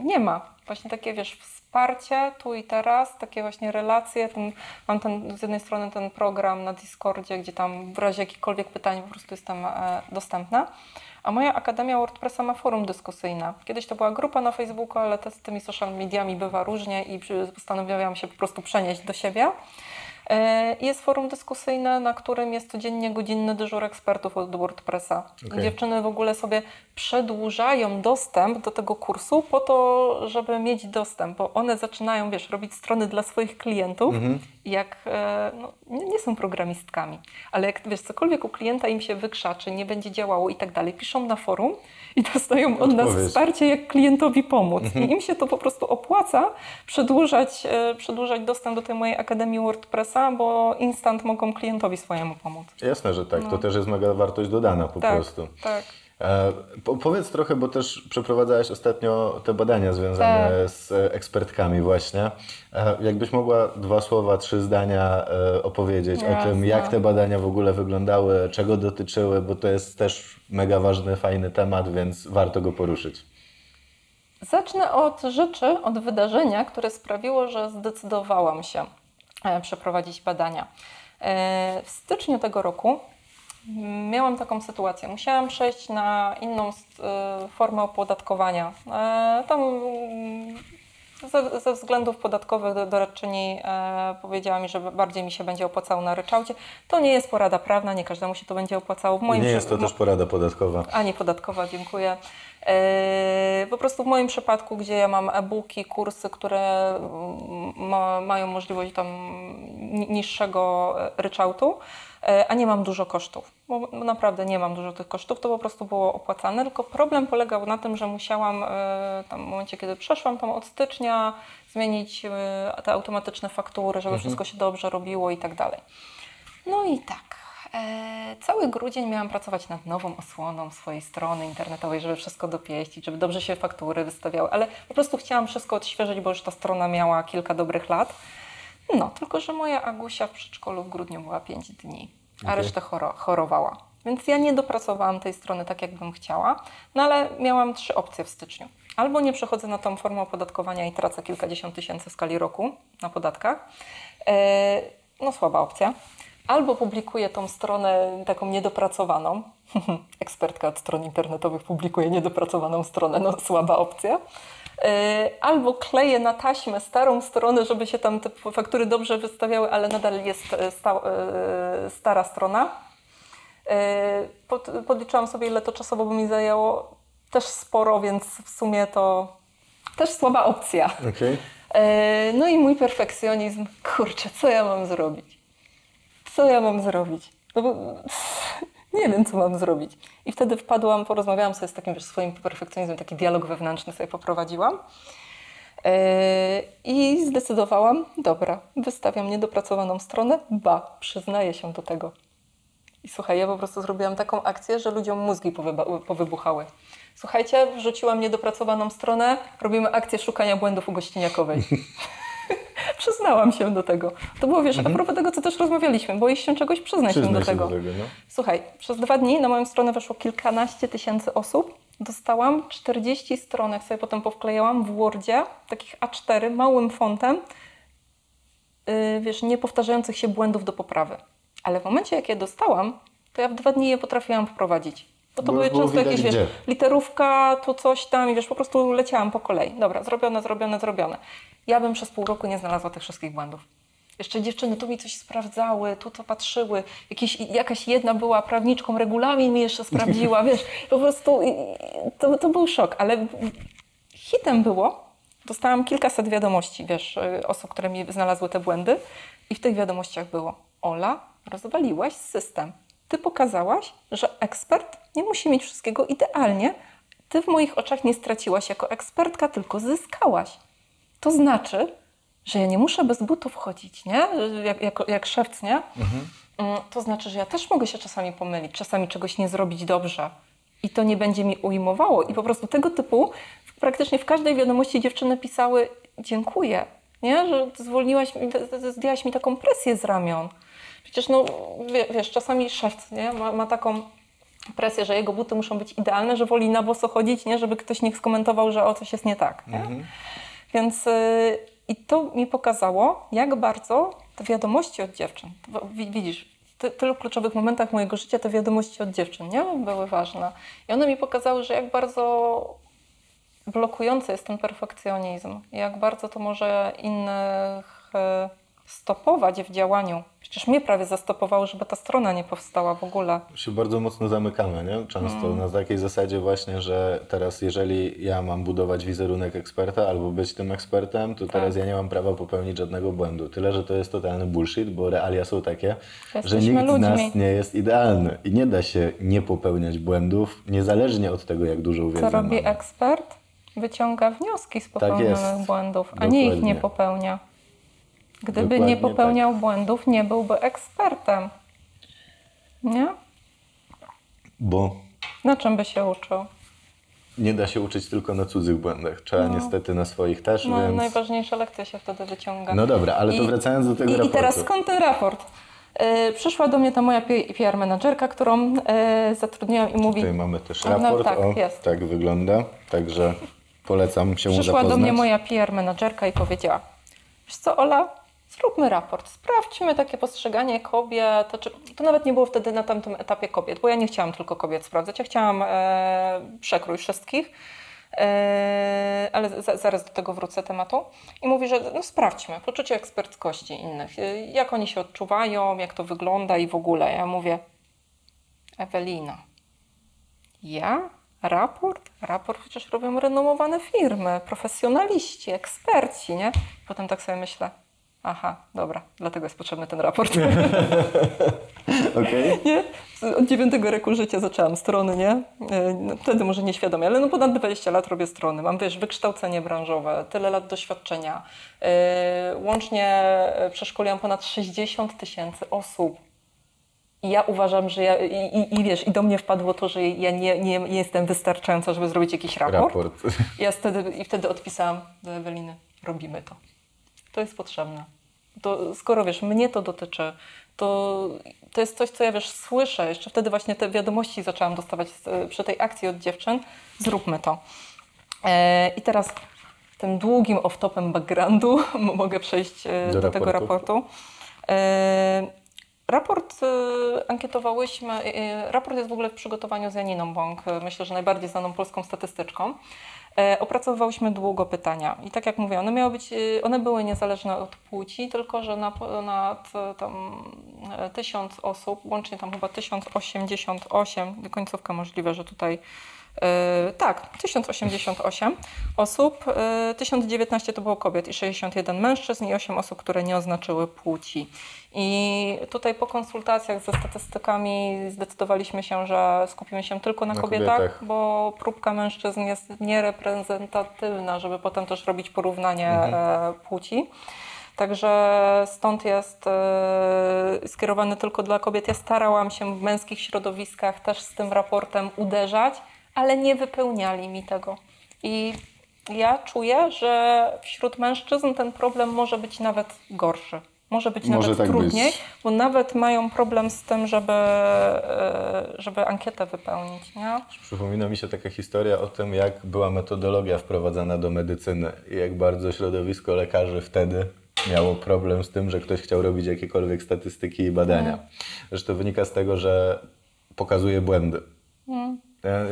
nie ma. Właśnie takie, wiesz, wsparcie tu i teraz, takie właśnie relacje. Ten, mam ten, z jednej strony ten program na Discordzie, gdzie tam w razie jakichkolwiek pytań po prostu jestem e, dostępna. A moja Akademia WordPressa ma forum dyskusyjne. Kiedyś to była grupa na Facebooku, ale te, z tymi social mediami bywa różnie i postanowiłam się po prostu przenieść do siebie. E, Jest forum dyskusyjne, na którym jest codziennie godzinny dyżur ekspertów od WordPressa. Okej. Dziewczyny w ogóle sobie przedłużają dostęp do tego kursu po to, żeby mieć dostęp, bo one zaczynają, wiesz, robić strony dla swoich klientów, jak e, no, nie, są programistkami, ale jak wiesz, cokolwiek u klienta im się wykrzaczy, nie będzie działało i tak dalej, piszą na forum i dostają od nas wsparcie, jak klientowi pomóc. I im się to po prostu opłaca przedłużać, e, przedłużać dostęp do tej mojej Akademii WordPressa, bo instant mogą klientowi swojemu pomóc. Jasne, że tak. To też jest mega wartość dodana po No. tak, prostu. tak. E, po, powiedz trochę, bo też przeprowadzałaś ostatnio te badania związane Tak. z e, ekspertkami właśnie. E, jakbyś mogła dwa słowa, trzy zdania e, opowiedzieć o tym, Jasne. jak te badania w ogóle wyglądały, czego dotyczyły, bo to jest też mega ważny, fajny temat, więc warto go poruszyć. Zacznę od rzeczy, od wydarzenia, które sprawiło, że zdecydowałam się przeprowadzić badania. E, W styczniu tego roku miałam taką sytuację. Musiałam przejść na inną e, formę opodatkowania. E, Tam mm, ze, ze względów podatkowych do- doradczyni e, powiedziała mi, że bardziej mi się będzie opłacało na ryczałcie. To nie jest porada prawna, nie każdemu się to będzie opłacało. W moim Nie jest to też porada podatkowa. a nie podatkowa, dziękuję. E, Po prostu w moim przypadku, gdzie ja mam e-booki, kursy, które mm, ma, mają możliwość tam ni- niższego e, ryczałtu, e, a nie mam dużo kosztów, bo naprawdę nie mam dużo tych kosztów, to po prostu było opłacalne, tylko problem polegał na tym, że musiałam tam w momencie, kiedy przeszłam tam od stycznia, zmienić te automatyczne faktury, żeby wszystko się dobrze robiło i tak dalej. No i tak. E, cały grudzień miałam pracować nad nową osłoną swojej strony internetowej, żeby wszystko dopieścić, żeby dobrze się faktury wystawiały, ale po prostu chciałam wszystko odświeżyć, bo już ta strona miała kilka dobrych lat. No, tylko że moja Agusia w przedszkolu w grudniu była 5 dni, a Okej. resztę choro- chorowała. Więc ja nie dopracowałam tej strony tak, jak bym chciała, no ale miałam trzy opcje w styczniu. Albo nie przechodzę na tą formę opodatkowania i tracę kilkadziesiąt tysięcy w skali roku na podatkach. E, no słaba opcja. Albo publikuję tą stronę taką niedopracowaną. Ekspertka od stron internetowych publikuje niedopracowaną stronę, no słaba opcja. E, Albo kleję na taśmę starą stronę, żeby się tam te faktury dobrze wystawiały, ale nadal jest sta, e, stara strona. Pod, podliczyłam sobie, ile to czasowo by mi zajęło. Też sporo, więc w sumie to też słaba opcja. E, No i mój perfekcjonizm, kurczę, co ja mam zrobić? Co ja mam zrobić? No bo, nie wiem, co mam zrobić. I wtedy wpadłam, porozmawiałam sobie z takim wiesz, swoim perfekcjonizmem, taki dialog wewnętrzny sobie poprowadziłam. E, I zdecydowałam, dobra, wystawiam niedopracowaną stronę, ba, przyznaję się do tego. I słuchaj, ja po prostu zrobiłam taką akcję, że ludziom mózgi powybuchały. Słuchajcie, wrzuciłam niedopracowaną stronę, robimy akcję szukania błędów u gościniakowej. Przyznałam się do tego. To było, wiesz, a propos tego, co też rozmawialiśmy, boisz się czegoś, przyznaj się Przyznaj do się tego. do tego, no. Słuchaj, przez dwa dni na moją stronę weszło kilkanaście tysięcy osób. Dostałam 40 stron, jak sobie potem powklejałam w Wordzie, takich A4, małym fontem, yy, wiesz, nie powtarzających się błędów do poprawy. Ale w momencie, jak je dostałam, to ja w dwa dni je potrafiłam wprowadzić. Bo to Bo były często jakieś, wiesz, literówka, tu coś tam i wiesz, po prostu leciałam po kolei. Dobra, zrobione, zrobione, zrobione. Ja bym przez pół roku nie znalazła tych wszystkich błędów. Jeszcze dziewczyny tu mi coś sprawdzały, tu to patrzyły. Jakieś, jakaś jedna była prawniczką, regulamin mi jeszcze sprawdziła, wiesz, po prostu to, to był szok, ale hitem było, dostałam kilkaset wiadomości, wiesz, y, osób, które mi znalazły te błędy i w tych wiadomościach było Ola, rozwaliłaś system. Ty pokazałaś, że ekspert nie musi mieć wszystkiego idealnie. Ty w moich oczach nie straciłaś jako ekspertka, tylko zyskałaś. To znaczy, że ja nie muszę bez butów chodzić, nie? Jak, jak, jak szewc, nie? Mm, To znaczy, że ja też mogę się czasami pomylić, czasami czegoś nie zrobić dobrze. I to nie będzie mi ujmowało. I po prostu tego typu, praktycznie w każdej wiadomości dziewczyny pisały dziękuję, nie? Że zwolniłaś, mi- zdjęłaś mi taką presję z ramion. Przecież no, wie- wiesz, czasami szewc, nie? Ma, ma taką presję, że jego buty muszą być idealne, że woli na boso chodzić, nie? Żeby ktoś nie skomentował, że o coś jest nie tak, nie? Więc y, i to mi pokazało, jak bardzo te wiadomości od dziewczyn, widzisz, w ty, tylu kluczowych momentach mojego życia te wiadomości od dziewczyn nie były ważne. I one mi pokazały, że jak bardzo blokujący jest ten perfekcjonizm, jak bardzo to może innych e, stopować w działaniu. Przecież mnie prawie zastopowało, żeby ta strona nie powstała w ogóle. się bardzo mocno zamykamy, nie? Często Mm. na takiej zasadzie właśnie, że teraz jeżeli ja mam budować wizerunek eksperta albo być tym ekspertem, to teraz Tak. ja nie mam prawa popełnić żadnego błędu. Tyle, że to jest totalny bullshit, bo realia są takie, że Jesteśmy nikt z nas ludźmi. nie jest idealny i nie da się nie popełniać błędów, niezależnie od tego, jak dużą wiedzę Co robi mamy. ekspert? Wyciąga wnioski z popełnionych jest. błędów, a nie ich nie Dokładnie. popełnia. Gdyby Dokładnie nie popełniał błędów, nie byłby ekspertem. Nie? Bo Na czym by się uczył? nie da się uczyć tylko na cudzych błędach. Trzeba niestety na swoich też, No, więc... Najważniejsze lekcje się wtedy wyciąga. No dobra, ale to I- wracając do tego I, I raportu. teraz skąd ten raport? Yy, przyszła do mnie ta moja PR menadżerka, którą yy, zatrudniłam i mówi... Tutaj mamy też No, raport, tak, o, jest. tak wygląda, także polecam się Przyszła zapoznać. do mnie moja PR menadżerka i powiedziała: Wiesz co, Ola, zróbmy raport, sprawdźmy takie postrzeganie kobiet. To, czy, to nawet nie było wtedy na tamtym etapie kobiet, bo ja nie chciałam tylko kobiet sprawdzać, ja chciałam e, przekrój wszystkich. E, ale za, zaraz do tego wrócę tematu. I mówi, że no sprawdźmy poczucie eksperckości innych. E, Jak oni się odczuwają, jak to wygląda i w ogóle. Ja mówię, Ewelina, ja? Raport? Raport przecież robią renomowane firmy, profesjonaliści, eksperci, nie? Potem tak sobie myślę, aha, dobra, dlatego jest potrzebny ten raport. Okej. nie? Od dziewiątego roku życia zaczęłam strony, nie? E, no, Wtedy może nieświadomie, ale no ponad 20 lat robię strony. Mam, wiesz, wykształcenie branżowe, tyle lat doświadczenia. E, Łącznie e, przeszkoliłam ponad 60 tysięcy osób. I ja uważam, że ja, i, i, i wiesz, i do mnie wpadło to, że ja nie, nie, nie jestem wystarczająca, żeby zrobić jakiś raport. Raport. Ja wtedy, I wtedy odpisałam do Eweliny, robimy to. To jest potrzebne. To, skoro wiesz, mnie to dotyczy, to, to jest coś, co ja wiesz, słyszę. Jeszcze wtedy właśnie te wiadomości zaczęłam dostawać z, przy tej akcji od dziewczyn. Zróbmy to. E, I teraz tym długim off-topem backgroundu mogę przejść e, Do do, tego raportu. raportu. E, Raport e, ankietowałyśmy, e, raport jest w ogóle w przygotowaniu z Janiną Bąk, e, myślę, że najbardziej znaną polską statystyczką. E, Opracowywałyśmy długo pytania. I tak jak mówię, one miały być, e, one były niezależne od płci, tylko że na, nad e, tam e, tysiąc osób, łącznie tam chyba 1088, końcówka możliwe, że tutaj tak, 1088 osób, e, 1019 to było kobiet i 61 mężczyzn i 8 osób, które nie oznaczyły płci. I tutaj po konsultacjach ze statystykami zdecydowaliśmy się, że skupimy się tylko na, Na kobietach, kobietach. bo próbka mężczyzn jest niereprezentatywna, żeby potem też robić porównanie e, płci. Także stąd jest e, skierowany tylko dla kobiet. Ja starałam się w męskich środowiskach też z tym raportem uderzać, ale nie wypełniali mi tego. I ja czuję, że wśród mężczyzn ten problem może być nawet gorszy. Może być Może nawet tak trudniej, być. bo nawet mają problem z tym, żeby, e, żeby ankietę wypełnić. Nie? Przypomina mi się taka historia o tym, jak była metodologia wprowadzana do medycyny i jak bardzo środowisko lekarzy wtedy miało problem z tym, że ktoś chciał robić jakiekolwiek statystyki i badania. Zresztą wynika z tego, że pokazuje błędy. Nie?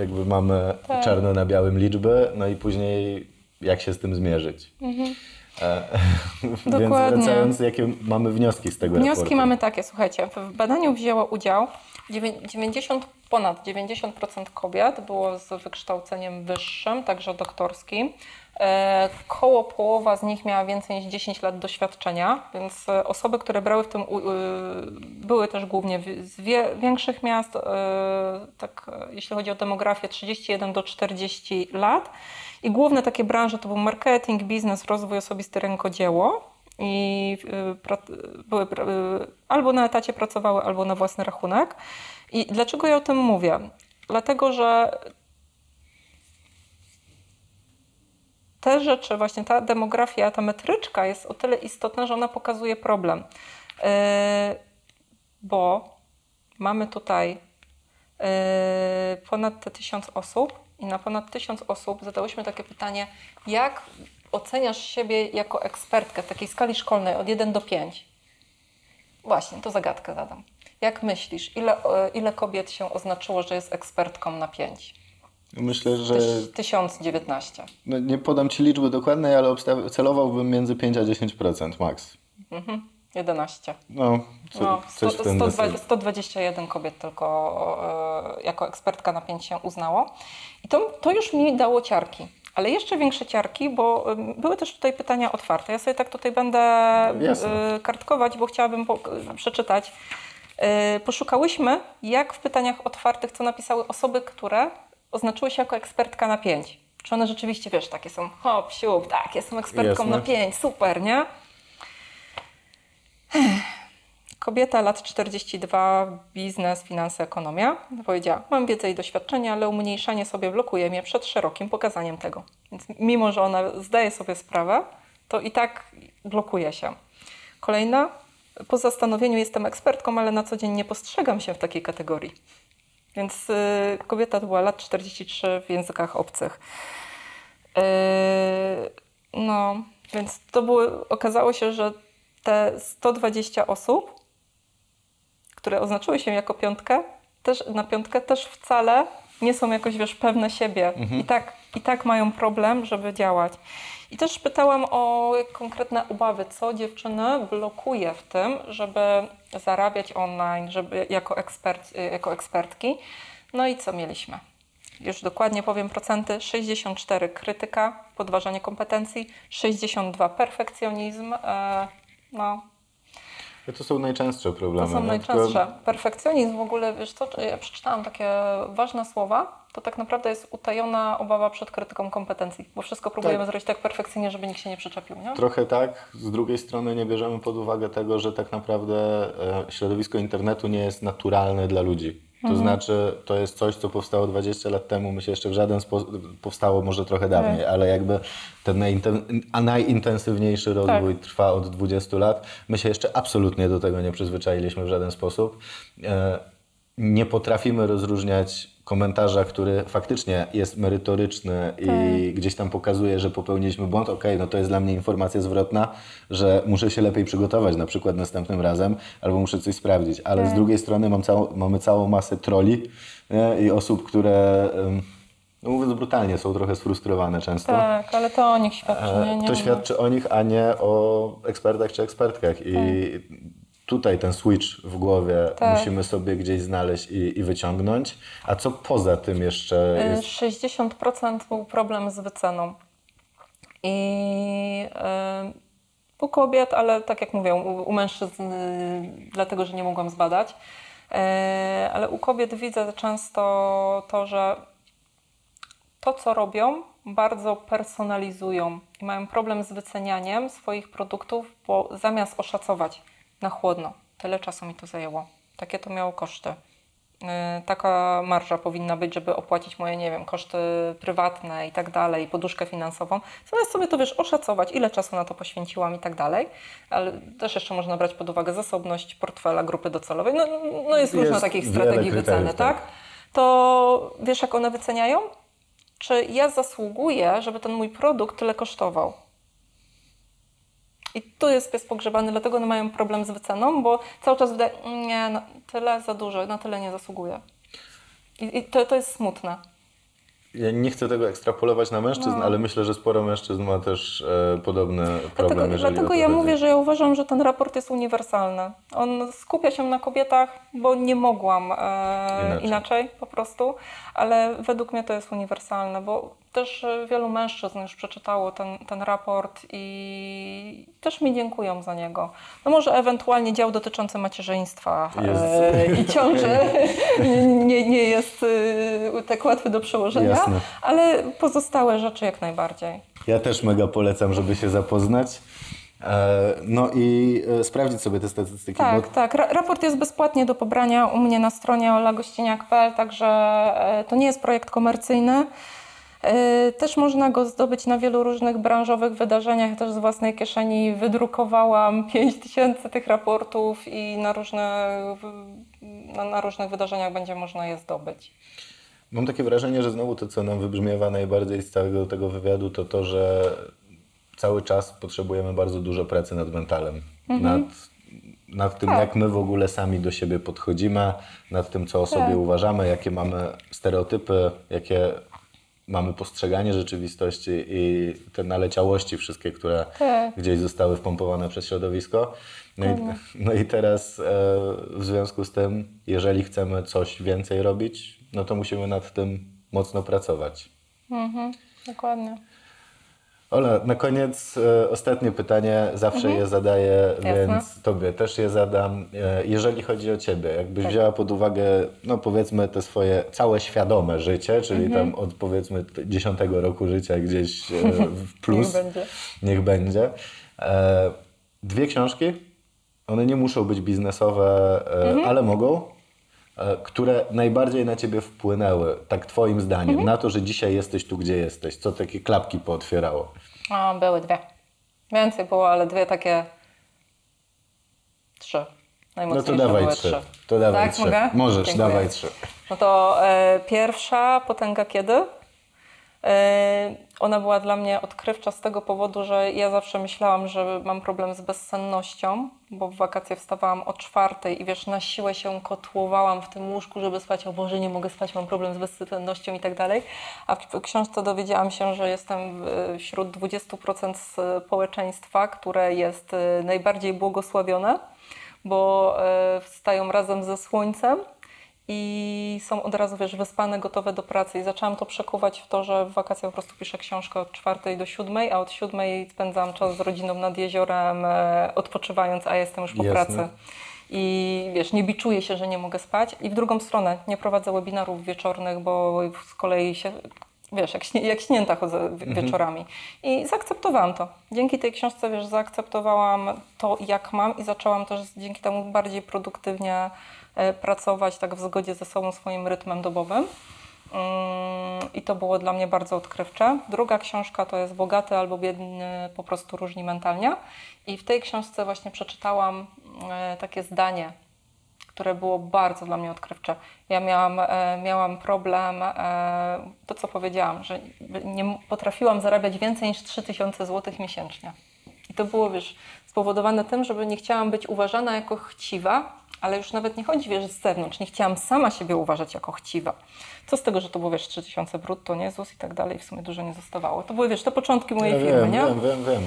Jakby mamy Tak. czarno na białym liczby, no i później jak się z tym zmierzyć. E, Więc Dokładnie. wracając, jakie mamy wnioski z tego Wnioski raportu? mamy takie, słuchajcie, w badaniu wzięło udział dziewię- 90, ponad 90% kobiet było z wykształceniem wyższym, także doktorskim. E, Koło połowa z nich miała więcej niż 10 lat doświadczenia, więc e, osoby, które brały w tym, y, były też głównie z większych miast, e, tak e, jeśli chodzi o demografię, 31 do 40 lat. I główne takie branże to był marketing, biznes, rozwój osobisty, rękodzieło. I były albo na etacie pracowały, albo na własny rachunek. I dlaczego ja o tym mówię? Dlatego, że te rzeczy, właśnie ta demografia, ta metryczka jest o tyle istotna, że ona pokazuje problem. Yy, bo mamy tutaj yy, ponad te tysiąc osób i na ponad tysiąc osób zadałyśmy takie pytanie, jak oceniasz siebie jako ekspertkę w takiej skali szkolnej od 1 do 5? Właśnie, to zagadkę zadam. Jak myślisz, ile, ile kobiet się oznaczyło, że jest ekspertką na 5? Myślę, że Tyś, 1019. no nie podam Ci liczby dokładnej, ale celowałbym między 5 a 10% max. Mhm. 11. No, co, No, coś 100, w ten 120, deseń. 121 kobiet tylko e, jako ekspertka na 5 się uznało. I to, to już mi dało ciarki. Ale jeszcze większe ciarki, bo były też tutaj pytania otwarte. Ja sobie tak tutaj będę Jasne. e, kartkować, bo chciałabym po, przeczytać. E, Poszukałyśmy, jak w pytaniach otwartych, co napisały osoby, które oznaczyły się jako ekspertka na 5. Czy one rzeczywiście, wiesz, takie są, hop, siup, tak, jestem ekspertką Jasne. na 5, super, nie? Kobieta, lat 42, biznes, finanse, ekonomia. Powiedziała, mam wiedzę i doświadczenie, ale umniejszanie sobie blokuje mnie przed szerokim pokazaniem tego. Więc mimo, że ona zdaje sobie sprawę, to i tak blokuje się. Kolejna, po zastanowieniu jestem ekspertką, ale na co dzień nie postrzegam się w takiej kategorii. Więc y, kobieta to była lat 43 w językach obcych. Yy, no, więc to były, okazało się, że te 120 osób, które oznaczyły się jako piątkę, też, na piątkę też wcale nie są jakoś, wiesz, pewne siebie. I tak i tak mają problem, żeby działać. I też pytałam o konkretne obawy, co dziewczyny blokuje w tym, żeby zarabiać online, żeby jako, ekspert, jako ekspertki. No i co mieliśmy? Już dokładnie powiem procenty. 64 krytyka, podważanie kompetencji, 62 perfekcjonizm. E, no, To są najczęstsze problemy. to są najczęstsze. Perfekcjonizm w ogóle, wiesz co, ja przeczytałam takie ważne słowa, to tak naprawdę jest utajona obawa przed krytyką kompetencji, bo wszystko próbujemy Tak. zrobić tak perfekcyjnie, żeby nikt się nie przyczepił, nie? Trochę tak. Z drugiej strony nie bierzemy pod uwagę tego, że tak naprawdę e, środowisko internetu nie jest naturalne dla ludzi. To Mhm. znaczy, to jest coś, co powstało 20 lat temu, my się jeszcze w żaden sposób, powstało może trochę Tak. dawniej, ale jakby ten najinten, a najintensywniejszy rozwój trwa od 20 lat. My się jeszcze absolutnie do tego nie przyzwyczailiśmy w żaden sposób. E, nie potrafimy rozróżniać komentarza, który faktycznie jest merytoryczny i gdzieś tam pokazuje, że popełniliśmy błąd, okej, no to jest dla mnie informacja zwrotna, że muszę się lepiej przygotować na przykład następnym razem, albo muszę coś sprawdzić, ale z drugiej strony mam całą, mamy całą masę troli nie? i osób, które, no mówiąc brutalnie, są trochę sfrustrowane często. Tak, ale to o nich świadczy, E, nie? nie to świadczy o nich, a nie o ekspertach czy ekspertkach. I tutaj ten switch w głowie Tak. musimy sobie gdzieś znaleźć i, i wyciągnąć. A co poza tym jeszcze Y, jest? 60% był problem z wyceną. I y, u kobiet, ale tak jak mówię, u, u mężczyzn, y, dlatego że nie mogłam zbadać, ale u kobiet widzę często to, że to, co robią, bardzo personalizują i mają problem z wycenianiem swoich produktów, bo zamiast oszacować na chłodno, tyle czasu mi to zajęło, takie to miało koszty. Yy, Taka marża powinna być, żeby opłacić moje, nie wiem, koszty prywatne i tak dalej, poduszkę finansową. Zamiast sobie to wiesz, oszacować, ile czasu na to poświęciłam i tak dalej, ale też jeszcze można brać pod uwagę zasobność portfela grupy docelowej. No, no jest, Jest takich strategii wyceny, tak. tak? To wiesz, jak one wyceniają? czy ja zasługuję, żeby ten mój produkt tyle kosztował. I tu jest pies pogrzebany, dlatego one mają problem z wyceną, bo cały czas wydaje, nie, no, tyle za dużo, na tyle nie zasługuję. I, i to, to jest smutne. Ja nie chcę tego ekstrapolować na mężczyzn, ale myślę, że sporo mężczyzn ma też e, podobny problem, No. Dlatego, dlatego ja chodzi. mówię, że ja uważam, że ten raport jest uniwersalny. On skupia się na kobietach, bo nie mogłam e, Inaczej. inaczej. po prostu, ale według mnie to jest uniwersalne, bo też e, wielu mężczyzn już przeczytało ten, ten raport i też mi dziękują za niego. No może ewentualnie dział dotyczący macierzyństwa e, i ciąży nie, nie jest e, tak łatwy do przełożenia, Jasne. ale pozostałe rzeczy jak najbardziej. Ja też mega polecam, żeby się zapoznać. No i sprawdzić sobie te statystyki. Tak, bo tak. Ra- raport jest bezpłatnie do pobrania u mnie na stronie olagościniak.pl, także to nie jest projekt komercyjny. E, Też można go zdobyć na wielu różnych branżowych wydarzeniach. Też z własnej kieszeni wydrukowałam 5 tysięcy tych raportów i na, różne, na, na różnych wydarzeniach będzie można je zdobyć. Mam takie wrażenie, że znowu to, co nam wybrzmiewa najbardziej z całego tego wywiadu, to to, że cały czas potrzebujemy bardzo dużo pracy nad mentalem. Nad, nad tym, Tak. jak my w ogóle sami do siebie podchodzimy, nad tym, co o sobie Tak. uważamy, jakie mamy stereotypy, jakie mamy postrzeganie rzeczywistości i te naleciałości wszystkie, które Tak. gdzieś zostały wpompowane przez środowisko. No i, no i teraz e, w związku z tym, jeżeli chcemy coś więcej robić, no to musimy nad tym mocno pracować. Mhm, dokładnie. Ola, na koniec e, ostatnie pytanie, zawsze je zadaję, Jasne. więc Tobie też je zadam. E, jeżeli chodzi o Ciebie, jakbyś wzięła pod uwagę, no powiedzmy, te swoje całe świadome życie, czyli tam od powiedzmy t- 10 roku życia gdzieś e, w plus. Niech będzie. Niech będzie. E, dwie książki, one nie muszą być biznesowe, e, ale mogą, które najbardziej na Ciebie wpłynęły, tak Twoim zdaniem, na to, że dzisiaj jesteś tu, gdzie jesteś, co takie klapki pootwierało. A, były dwie. Więcej było, ale dwie takie. Trzy. No to dawaj trzy. trzy. To dawaj Tak, trzy. mogę? Możesz, Dziękuję. dawaj trzy. No to e, pierwsza potęga kiedy? E, Ona była dla mnie odkrywcza z tego powodu, że ja zawsze myślałam, że mam problem z bezsennością, bo w wakacje wstawałam o czwartej i wiesz, na siłę się kotłowałam w tym łóżku, żeby spać. O Boże, nie mogę spać, mam problem z bezsennością i tak dalej. A w książce dowiedziałam się, że jestem wśród 20% społeczeństwa, które jest e, najbardziej błogosławione, bo e, wstają razem ze słońcem i są od razu, wiesz, wyspane, gotowe do pracy. I zaczęłam to przekuwać w to, że w wakacje po prostu piszę książkę od czwartej do siódmej, a od siódmej spędzam czas z rodziną nad jeziorem, e, odpoczywając, a jestem już po Jasne. pracy. I wiesz, nie biczuję się, że nie mogę spać. I w drugą stronę, nie prowadzę webinarów wieczornych, bo z kolei się, wiesz, jak, śnie, jak śnięta chodzę wi- wieczorami. I zaakceptowałam to. Dzięki tej książce, wiesz, zaakceptowałam to, jak mam i zaczęłam też dzięki temu bardziej produktywnie pracować, tak w zgodzie ze sobą, swoim rytmem dobowym. Mm, I to było dla mnie bardzo odkrywcze. Druga książka to jest Bogaty albo Biedny, po prostu różni mentalnie. I w tej książce właśnie przeczytałam e, takie zdanie, które było bardzo dla mnie odkrywcze. Ja miałam, e, miałam problem, e, to co powiedziałam, że nie potrafiłam zarabiać więcej niż 3000 zł miesięcznie. I to było, wiesz, spowodowane tym, żeby nie chciałam być uważana jako chciwa, ale już nawet nie chodzi, wiesz, z zewnątrz. Nie chciałam sama siebie uważać jako chciwa. Co z tego, że to było, wiesz, 3000 brutto, nie, ZUS i tak dalej, w sumie dużo nie zostawało. To były, wiesz, te początki mojej Ja firmy, wiem, nie? wiem, wiem, wiem.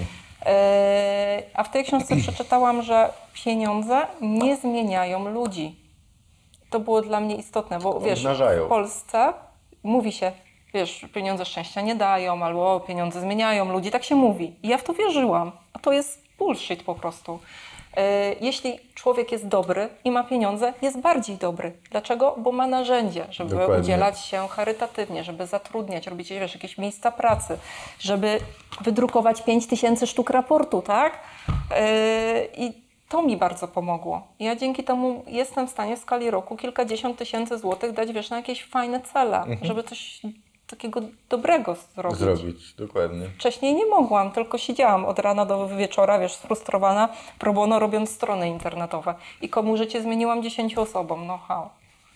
Eee, A w tej książce przeczytałam, że pieniądze nie zmieniają ludzi. To było dla mnie istotne, bo wiesz, Obnażają. w Polsce mówi się, wiesz, pieniądze szczęścia nie dają, albo pieniądze zmieniają ludzi, tak się mówi. I ja w to wierzyłam, a to jest bullshit po prostu. Eee, Jeśli człowiek jest dobry i ma pieniądze, jest bardziej dobry. Dlaczego? Bo ma narzędzie, żeby Dokładnie. udzielać się charytatywnie, żeby zatrudniać, robić wiesz, jakieś miejsca pracy, żeby wydrukować 5 tysięcy sztuk raportu, tak? Yy, I to mi bardzo pomogło. Ja dzięki temu jestem w stanie w skali roku kilkadziesiąt tysięcy złotych dać, wiesz, na jakieś fajne cele, żeby coś takiego dobrego zrobić. Zrobić, dokładnie. Wcześniej nie mogłam, tylko siedziałam od rana do wieczora, wiesz, sfrustrowana, pro bono robiąc strony internetowe. I komu życie zmieniłam 10 osobom. No hał.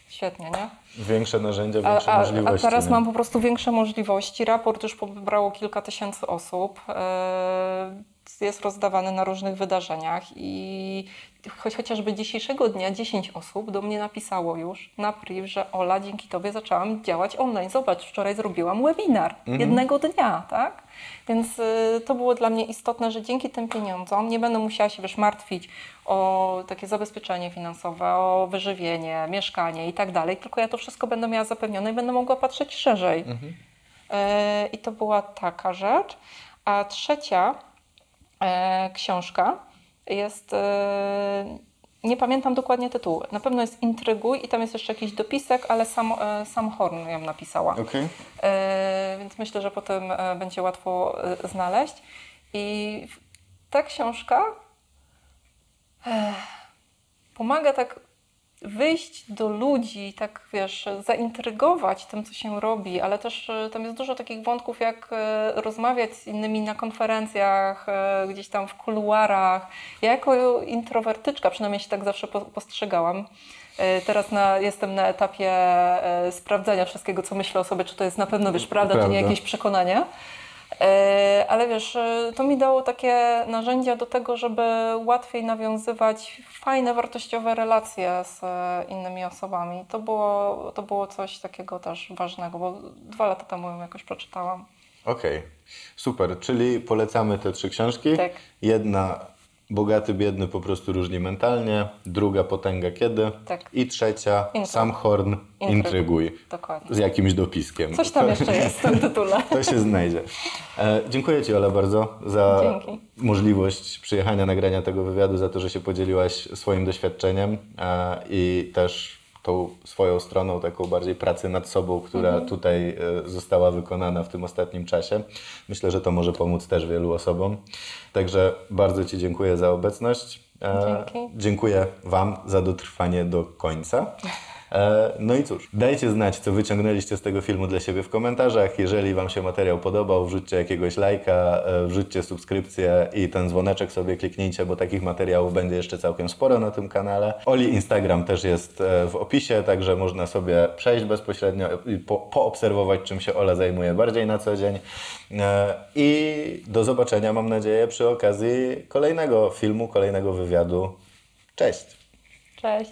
Świetnie, nie? Większe narzędzia, A, większe a, a możliwości. teraz nie? mam po prostu większe możliwości. Raport już pobrało kilka tysięcy osób. e, Jest rozdawany na różnych wydarzeniach i choć, chociażby dzisiejszego dnia 10 osób do mnie napisało już na priv, że Ola, dzięki Tobie zaczęłam działać online. Zobacz, wczoraj zrobiłam webinar jednego dnia, tak? Więc y, to było dla mnie istotne, że dzięki tym pieniądzom nie będę musiała się wiesz, martwić o takie zabezpieczenie finansowe, o wyżywienie, mieszkanie i tak dalej, tylko ja to wszystko będę miała zapewnione i będę mogła patrzeć szerzej. E, I to była taka rzecz. A trzecia książka jest, e, nie pamiętam dokładnie tytułu, na pewno jest Intryguj i tam jest jeszcze jakiś dopisek, ale sam, e, sam Horn ją napisała. E, więc myślę, że potem e, będzie łatwo e, znaleźć. I ta książka e, pomaga tak wyjść do ludzi, tak wiesz, zaintrygować tym, co się robi, ale też e, tam jest dużo takich wątków, jak e, rozmawiać z innymi na konferencjach, e, gdzieś tam w kuluarach. Ja jako introwertyczka, przynajmniej się tak zawsze po- postrzegałam, Teraz na, jestem na etapie sprawdzania wszystkiego, co myślę o sobie, czy to jest na pewno, wiesz, prawda, czy nie Prawda. jakieś przekonania. E, ale wiesz, e, to mi dało takie narzędzia do tego, żeby łatwiej nawiązywać fajne, wartościowe relacje z e, innymi osobami. To było, to było coś takiego też ważnego, bo dwa lata temu ją jakoś przeczytałam. Okej, super. Czyli polecamy te trzy książki. Tak. Jedna Bogaty, biedny po prostu różni mentalnie, druga Potęga kiedy Tak. i trzecia Intryg- Sam Horn Intryg- Intryguj Dokładnie. z jakimś dopiskiem. Coś tam jeszcze jest w tym tytule. To się znajdzie. E, dziękuję Ci, Ola, bardzo za Dzięki. możliwość przyjechania, nagrania tego wywiadu, za to, że się podzieliłaś swoim doświadczeniem e, i też tą swoją stroną taką bardziej pracy nad sobą, która Mhm. tutaj e, została wykonana w tym ostatnim czasie. Myślę, że to może pomóc też wielu osobom. Także bardzo Ci dziękuję za obecność. E, Dzięki. Dziękuję Wam za dotrwanie do końca. E, No i cóż, dajcie znać, co wyciągnęliście z tego filmu dla siebie w komentarzach. Jeżeli Wam się materiał podobał, wrzućcie jakiegoś lajka, e, wrzućcie subskrypcję i ten dzwoneczek sobie kliknijcie, bo takich materiałów będzie jeszcze całkiem sporo na tym kanale. Oli Instagram też jest e, w opisie, także można sobie przejść bezpośrednio i po, poobserwować, czym się Ola zajmuje bardziej na co dzień. I do zobaczenia, mam nadzieję, przy okazji kolejnego filmu, kolejnego wywiadu. Cześć! Cześć.